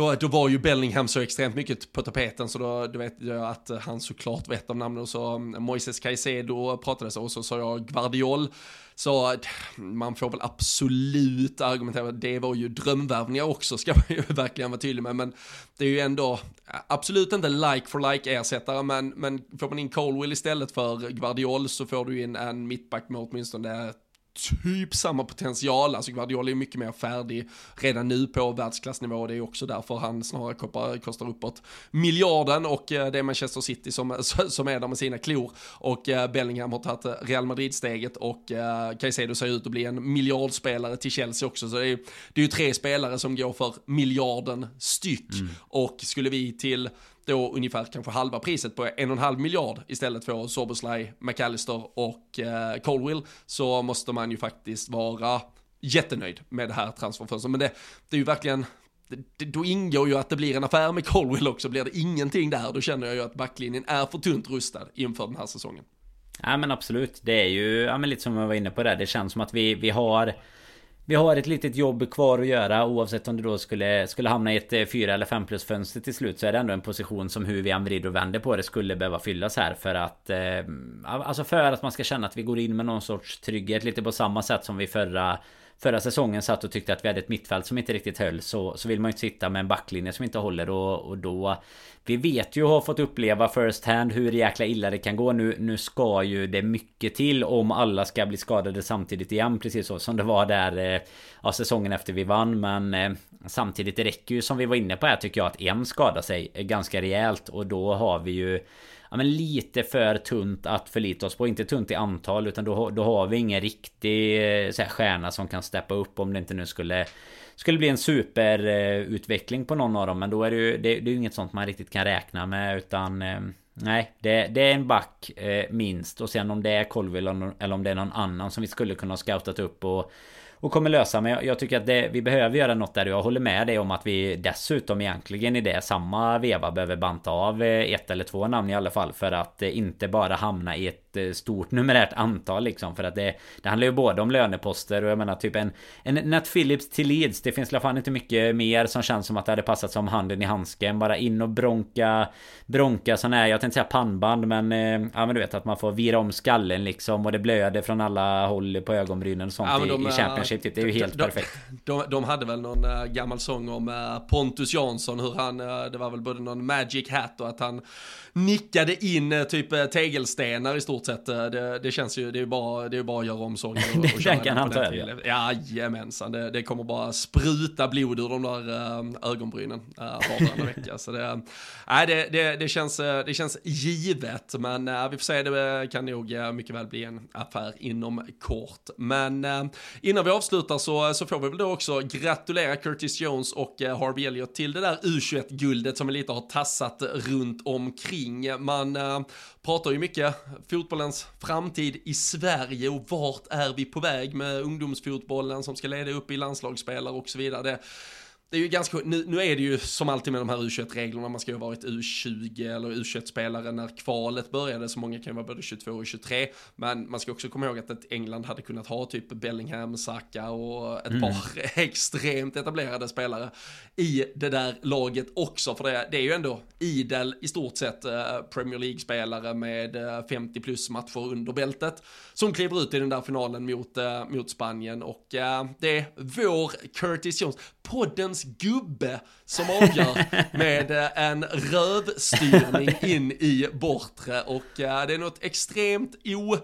då, då var ju Bellingham så extremt mycket på tapeten så då, du vet jag att han såklart vet om namnen och så mm, Moises Caicedo pratades och så sa jag Guardiol. Så man får väl absolut argumentera, det var ju drömvärvningar också ska man ju [laughs] verkligen vara tydlig med, men det är ju ändå absolut inte like for like ersättare, men, men får man in Colwell istället för Guardiol så får du in en mittback med åtminstone typ samma potential, alltså Guardiola är mycket mer färdig redan nu på världsklassnivå, det är också därför han snarare koppar, kostar uppåt miljarden och eh, det är Manchester City som, [laughs] som är där med sina klor. Och eh, Bellingham har tagit eh, Real Madrid-steget och Caicedo ser ut att bli en miljardspelare till Chelsea också, så det är, det är ju tre spelare som går för miljarden styck. Mm. och skulle vi till då ungefär kanske halva priset på en och en halv miljard istället för Soboslaj, McAllister och eh, Colwill så måste man ju faktiskt vara jättenöjd med det här transferfönstret. Men det, det är ju verkligen, det, då ingår ju att det blir en affär med Colwill också. Blir det ingenting där, då känner jag ju att backlinjen är för tunt rustad inför den här säsongen. Ja men absolut. Det är ju, ja men lite som jag var inne på där. Det känns som att vi, vi har vi har ett litet jobb kvar att göra. Oavsett om det då skulle, skulle hamna i ett eh, 4 eller 5 plus fönster till slut så är det ändå en position som hur vi än vrider och vänder på det skulle behöva fyllas här för att eh, Alltså för att man ska känna att vi går in med någon sorts trygghet lite på samma sätt som vi förra förra säsongen satt och tyckte att vi hade ett mittfält som inte riktigt höll så, så vill man ju inte sitta med en backlinje som inte håller och, och då Vi vet ju och har fått uppleva first hand hur jäkla illa det kan gå. Nu Nu ska ju det mycket till om alla ska bli skadade samtidigt igen precis så som det var där eh, Ja säsongen efter vi vann. Men eh, Samtidigt det räcker ju som vi var inne på här tycker jag att en skadar sig ganska rejält och då har vi ju ja, men lite för tunt att förlita oss på. Inte tunt i antal utan då, då har vi ingen riktig eh, så här, stjärna som kan steppa upp om det inte nu skulle skulle bli en superutveckling på någon av dem. Men då är det ju det, det är inget sånt man riktigt kan räkna med utan eh, Nej, det, det är en back eh, minst. Och sen om det är Colville eller om det är någon annan som vi skulle kunna ha scoutat upp och och kommer lösa. Men jag, jag tycker att det, vi behöver göra något där. Jag håller med dig om att vi dessutom egentligen i det samma veva behöver banta av eh, ett eller två namn i alla fall. För att eh, inte bara hamna i ett eh, stort numerärt antal liksom. För att det, det handlar ju både om löneposter och jag menar typ en, en Nat Phillips till Leeds. Det finns i alla fall inte mycket mer som känns som att det hade passat som handen i handsken. Bara in och bronka Bronka sån här, jag tänkte säga pannband men Ja men du vet att man får vira om skallen liksom och det blöder från alla håll på ögonbrynen och sånt ja, de, i, i Champions Championship, det är ju helt de, perfekt. De, de, hade väl någon äh, gammal sång om äh, Pontus Jansson, hur han, äh, det var väl både någon magic hat och att han nickade in typ tegelstenar i stort sett. Det, det känns ju, det är ju bara, det är bara att göra om sången och, [laughs] och köra kan han ta över. Jajamensan, det, det kommer bara spruta blod ur de där ögonbrynen äh, varannan [laughs] vecka. Så det, äh, det, det, det, känns, det känns givet, men äh, vi får se, det kan nog mycket väl bli en affär inom kort. Men äh, innan vi avslutar så, så får vi väl då också gratulera Curtis Jones och eh, Harvey Elliott till det där U21-guldet som lite har tassat runt omkring. Man äh, pratar ju mycket fotbollens framtid i Sverige och vart är vi på väg med ungdomsfotbollen som ska leda upp i landslagsspelare och så vidare. Det, det är ju ganska, nu, nu är det ju som alltid med de här U21-reglerna, man ska ju ha varit U20 eller U21-spelare när kvalet började, så många kan ju vara både 22 och 23, men man ska också komma ihåg att England hade kunnat ha typ Bellingham, Saka och ett mm. par [laughs] extremt etablerade spelare i det där laget också, för det, det är ju ändå idel i stort sett eh, Premier League-spelare med 50 eh, plus matcher under bältet som kliver ut i den där finalen mot, eh, mot Spanien. Och det är vår Curtis Jones, poddens gubbe som avgör med en rövstyrning in i bortre. Och det är något extremt o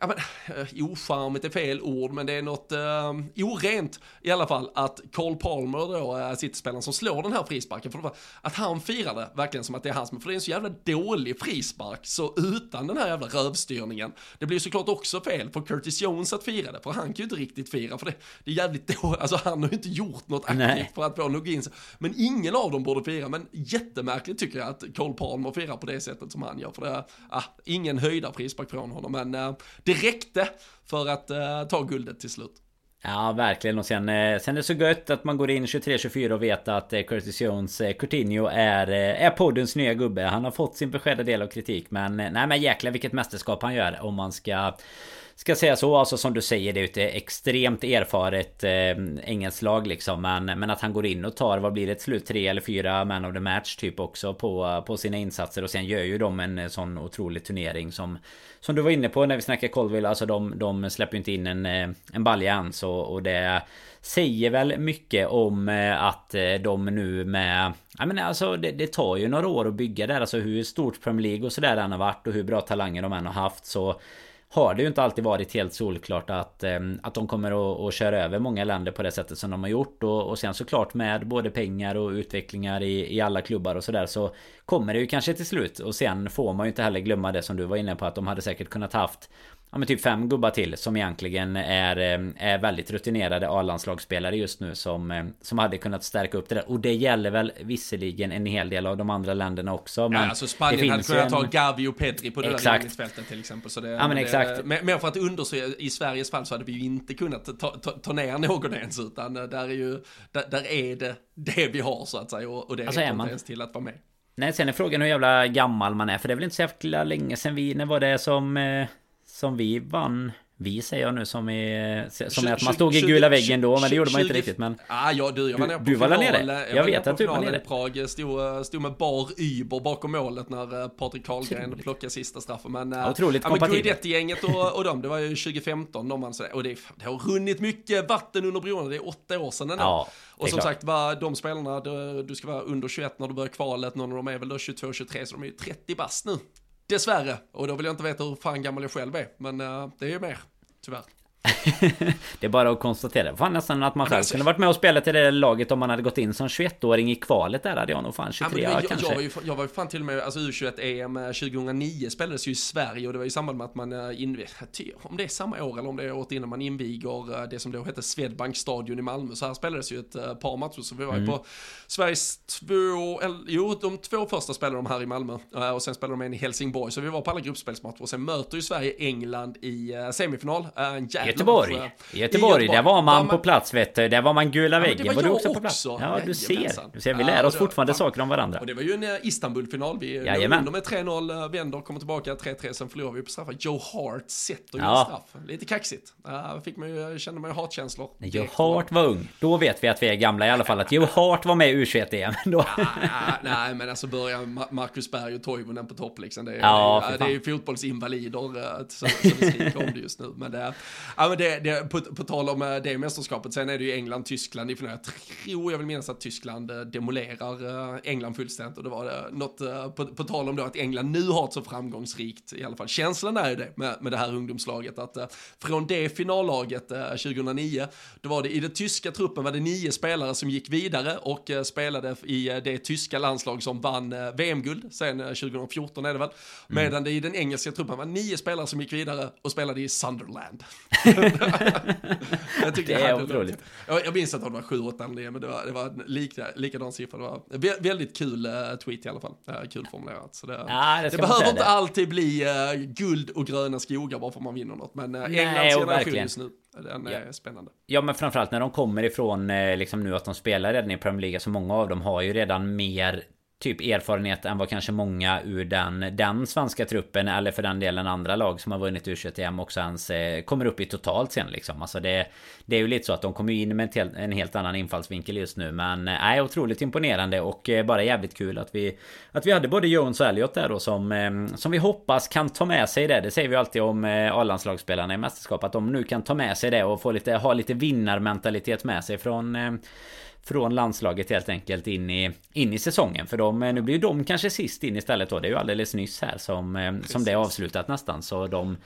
ja men, uh, ocharmigt är fel ord, men det är något uh, orent i alla fall att Cole Palmer då, uh, City-spelaren som slår den här frisparken, för att han firade verkligen som att det är hans, för det är en så jävla dålig frispark, så utan den här jävla rövstyrningen, det blir såklart också fel för Curtis Jones att fira det, för han kan ju inte riktigt fira, för det, det är jävligt dåligt, [laughs] alltså han har ju inte gjort något aktivt för att få nog in men ingen av dem borde fira, men jättemärkligt tycker jag att Cole Palmer firar på det sättet som han gör, för det är, ah, ingen höjda frispark från honom, men det räckte för att uh, ta guldet till slut. Ja, verkligen. Och sen, eh, sen är det så gött att man går in 23-24 och vet att eh, Curtis Jones, eh, Coutinho, är, eh, är poddens nya gubbe. Han har fått sin beskärda del av kritik. Men nej men jäklar vilket mästerskap han gör om man ska Ska säga så, alltså som du säger, det är ett extremt erfaret eh, engelskt lag liksom. Men, men att han går in och tar, vad blir det, ett slut? Tre eller fyra man of the match typ också på, på sina insatser. Och sen gör ju de en eh, sån otrolig turnering som Som du var inne på när vi snackade Colville, alltså de, de släpper ju inte in en, eh, en balja ens. Och, och det säger väl mycket om eh, att de nu med... Jag menar alltså det, det, tar ju några år att bygga där. Alltså hur stort Premier League och sådär än har varit och hur bra talanger de än har haft så har det ju inte alltid varit helt solklart att, eh, att de kommer att, att köra över många länder på det sättet som de har gjort. Och, och sen såklart med både pengar och utvecklingar i, i alla klubbar och sådär så kommer det ju kanske till slut. Och sen får man ju inte heller glömma det som du var inne på att de hade säkert kunnat haft ja, men typ fem gubbar till som egentligen är, eh, är väldigt rutinerade A-landslagsspelare just nu som, eh, som hade kunnat stärka upp det där. Och det gäller väl visserligen en hel del av de andra länderna också. Men ja, alltså Spanien hade kunnat en... ta Gavi och Pedri på det exakt. där mittfältet till exempel. Så det, ja, men det, exakt. Men för att undersöka, i Sveriges fall så hade vi ju inte kunnat ta, ta, ta ner någon ens, utan där är ju, där, där är det det vi har så att säga. Och, och det alltså, räcker inte ens till att vara med. Nej, sen är frågan hur jävla gammal man är. För det är väl inte så jävla länge sen vi... När var det som... Eh, som vi vann vi säger jag nu som är... Som är att man stod i gula väggen då, men det gjorde man inte riktigt. Men... Ah, ja, du, jag var nere på du, du var nere? Jag, jag vet att du var nere. i Prag. Stod, stod med bar Uber bakom målet när eh, Patrik Karlgren plockade sista straffen. Men, ja, otroligt ja, men Guidetti-gänget och, och dem, det var ju 2015 de vann sådär. Och det, det, har runnit mycket vatten under broarna, det är åtta år sedan ja, Och som klart. sagt, var de spelarna, du, du ska vara under 21 när du börjar kvalet, någon av dem är väl då 22-23, så de är ju 30 bast nu. Dessvärre, och då vill jag inte veta hur fan gammal jag själv är, men uh, det är ju mer, tyvärr det är bara att konstatera. Fan nästan att man själv alltså, kunde varit med och spelat i det laget om man hade gått in som 21-åring i kvalet där hade jag nog fan 23 ja, jag, kanske. Jag var, ju, jag var ju fan till och med, alltså U21-EM 2009 spelades ju i Sverige och det var i samband med att man eh, invigde, om det är samma år eller om det är året innan man inviger eh, det som då hette Swedbank stadion i Malmö. Så här spelades ju ett eh, par matcher, så vi var ju mm. på Sveriges två, eller, jo de två första spelade de här i Malmö och sen spelade de en i Helsingborg. Så vi var på alla gruppspelsmatcher och sen möter ju Sverige England i semifinal. En Göteborg. Göteborg. Göteborg, där var man, man på plats vet du. Där var man gula väggen. Ja, var, var du också, också på plats? Ja, du ser. Du ser, vi lär oss fortfarande saker om varandra. Och det var ju en eh, Istanbul-final. Vi låg under med 3-0, eh, vänder, kommer tillbaka 3-3, sen förlorar vi på straffar. Joe Hart sätter ju ja. straff. Lite kaxigt. Uh, fick man ju, kände man ju hatkänslor. När Joe Hart var ung, då vet vi att vi är gamla i alla fall. Att Joe [laughs] Hart var med i U21-EM. [laughs] Då. Ja, nej, men alltså börja Marcus Berg och Toivonen på topp liksom. Det är, ja, det, är, det är fotbollsinvalider som, som vi skriker om det just nu. Men det, ja, men det, det på, på tal om eh, det mästerskapet, sen är det ju England, Tyskland i final. Jag tror, jag vill minnas att Tyskland eh, demolerar eh, England fullständigt och det var något, på, på tal om då att England nu har ett så framgångsrikt, i alla fall känslan är ju det med, med det här ungdomslaget, att från det finallaget 2009, då var det i den tyska truppen var det nio spelare som gick vidare och spelade i det tyska landslag som vann VM-guld sen 2014 är det väl, mm. medan det i den engelska truppen var nio spelare som gick vidare och spelade i Sunderland. [laughs] jag det är otroligt. Jag, jag minns att det var 7 8 men det var, det var lika, likadan siffra. Det var väldigt kul uh, tweet i alla fall. Uh, kul formulerat. Så det, ja, det, det behöver inte det. alltid bli uh, guld och gröna skogar bara för man vinner något. Men uh, Englands generation just nu, den ja. är spännande. Ja, men framförallt när de kommer ifrån liksom nu att de spelar redan i Premier League. Så många av dem har ju redan mer typ erfarenhet än vad kanske många ur den, den svenska truppen eller för den delen andra lag som har vunnit u 21 em också ens eh, kommer upp i totalt sen liksom. Alltså det, det är ju lite så att de kommer in med en, en helt annan infallsvinkel just nu. Men eh, är otroligt imponerande och eh, bara jävligt kul att vi att vi hade både Jones och Elliot där då som eh, som vi hoppas kan ta med sig det. Det säger vi alltid om eh, A-landslagsspelarna i mästerskap att de nu kan ta med sig det och få lite ha lite vinnarmentalitet med sig från eh, från landslaget helt enkelt in i, in i säsongen. För de, nu blir ju de kanske sist in istället då. Det är ju alldeles nyss här som, eh, som det är avslutat nästan. Så de,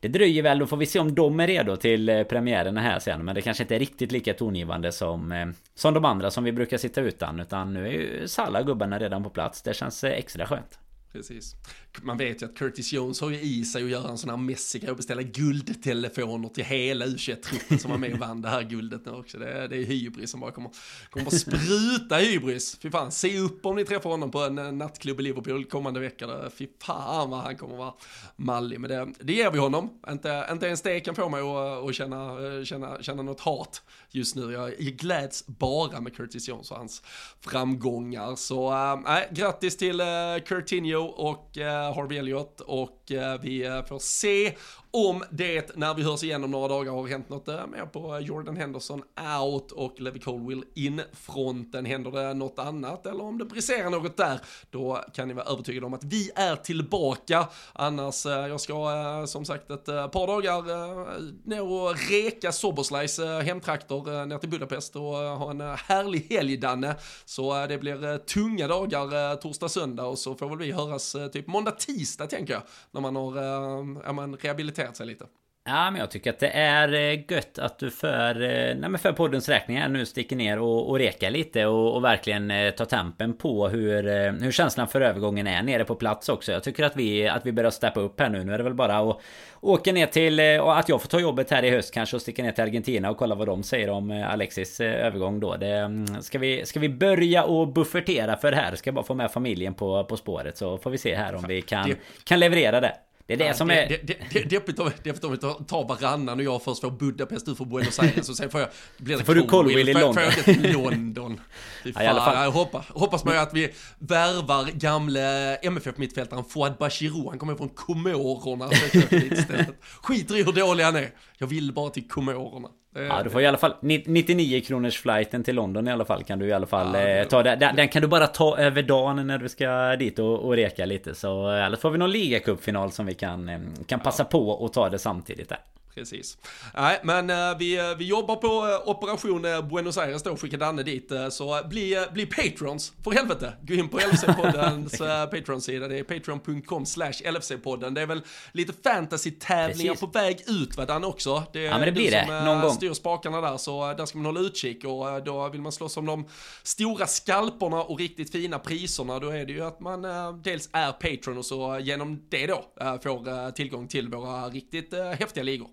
det dröjer väl. Då får vi se om de är redo till eh, premiären här sen. Men det kanske inte är riktigt lika tongivande som, eh, som de andra som vi brukar sitta utan. Utan nu är ju Salla gubbarna redan på plats. Det känns extra skönt. Precis. Man vet ju att Curtis Jones har ju i sig att göra en sån här Messi och beställa guldtelefoner till hela U21-truppen som var med och vann det här guldet nu också. Det är, det är hybris som bara kommer, kommer att spruta hybris. Fy fan, se upp om ni träffar honom på en eh, nattklubb i Liverpool kommande vecka. Fy fan vad han kommer att vara mallig. Men det, det ger vi honom. Inte, inte ens det kan få mig att, eh, att känna, eh, känna, känna något hat just nu. Jag, gläds bara med Curtis Jones och hans framgångar. Så äh, grattis till äh, Curtinho och äh, Harvey Elliott och Eh, vi eh, får se om det när vi hörs igen om några dagar har hänt något eh, mer på Jordan Henderson out och Levi Colwill in fronten. Händer det något annat eller om det briserar något där, då kan ni vara övertygade om att vi är tillbaka. Annars, jag ska som sagt ett par dagar ner och reka Soberslice hemtrakter ner till Budapest och ha en härlig helg Danne. Så det blir tunga dagar torsdag, söndag och så får väl vi höras typ måndag, tisdag tänker jag. När man har eh, ja, man rehabiliterat sig lite. Ja men jag tycker att det är eh, gött att du för, eh, nej, men för poddens räkning här nu sticker ner och, och rekar lite och, och verkligen eh, tar tempen på hur, hur känslan för övergången är nere på plats också. Jag tycker att vi, att vi börjar steppa upp här nu. Nu är det väl bara att åka ner till, och att jag får ta jobbet här i höst kanske och sticka ner till Argentina och kolla vad de säger om Alexis övergång då. Det, mm, ska, vi, ska vi börja och buffertera för det här? Ska jag bara få med familjen på, på spåret så får vi se här om vi kan, kan leverera det. Det är det ja, som är... Det, det, det, deppigt om vi tar varannan och jag först får Budapest, du får Buenos Aires och sen får jag... Blir det får du Colville i London. Får jag till London. [laughs] Ja, i alla fall. Jag hoppas, hoppas man ju att vi värvar gamle MFF-mittfältaren Fouad Bachirou. Han kommer från Komorerna. [laughs] Skiter i hur dålig han är. Jag vill bara till Komorerna. Ja du får i alla fall 99 kronors flighten till London i alla fall kan du i alla fall ja, eh, ta den, den kan du bara ta över dagen när du ska dit och, och reka lite så eller får vi någon ligacupfinal som vi kan, eh, kan passa ja. på och ta det samtidigt där. Precis. Nej, men uh, vi, uh, vi jobbar på uh, Operation Buenos Aires då, skicka Danne dit. så bli, bli patrons, för helvete. Gå in på LFC-poddens [laughs] Patreon-sida. Det är patreon.com slash LFC-podden. Det är väl lite fantasy-tävlingar på väg ut, va Danne också? Det ja, men det blir det. Någon gång. styr spakarna där, så där ska man hålla utkik. Och då vill man slåss om de stora skalporna och riktigt fina priserna, då är det ju att man dels är Patreon och så genom det då får tillgång till våra riktigt häftiga ligor.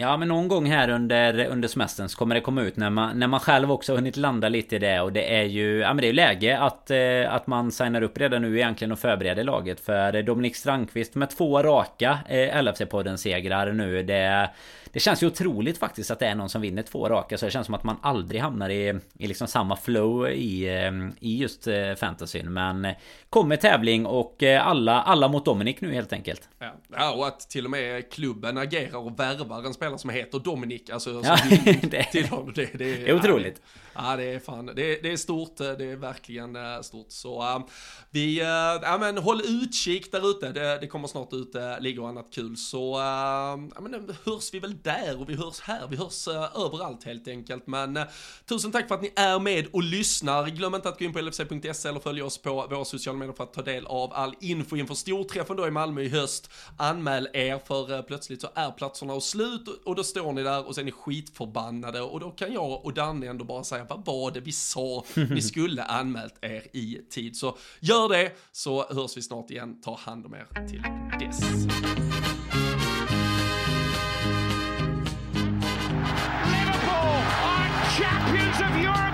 Ja men någon gång här under, under semestern så kommer det komma ut när man, när man själv också hunnit landa lite i det. Och det är ju Ja men det är ju läge att, eh, att man signar upp redan nu egentligen och förbereder laget. För Dominik Strandqvist med två raka eh, LFC-podden segrar nu det det känns ju otroligt faktiskt att det är någon som vinner två raka så det känns som att man aldrig hamnar i, i liksom samma flow i, eh, i just eh, fantasyn. Men Kommer tävling och eh, alla, alla mot Dominic nu helt enkelt. Ja. ja och att till och med klubben agerar och värvar en spelare som heter Dominic Alltså ja, [laughs] det, till honom, det, det, det är otroligt. Ja Ja det är fan, det, det är stort, eh, det är verkligen eh, stort Så äh, vi, äh, ja men håll utkik där ute, det, det kommer snart ut äh, ligger och annat kul Så, äh, ja men hörs vi väl där och vi hörs här, vi hörs överallt helt enkelt. Men tusen tack för att ni är med och lyssnar. Glöm inte att gå in på lfc.se eller följa oss på våra sociala medier för att ta del av all info inför storträffen då i Malmö i höst. Anmäl er för plötsligt så är platserna slut och då står ni där och så är ni skitförbannade och då kan jag och Danne ändå bara säga vad var det vi sa? [laughs] Ni skulle anmält er i tid. Så gör det så hörs vi snart igen. Ta hand om er till dess. champions of Europe.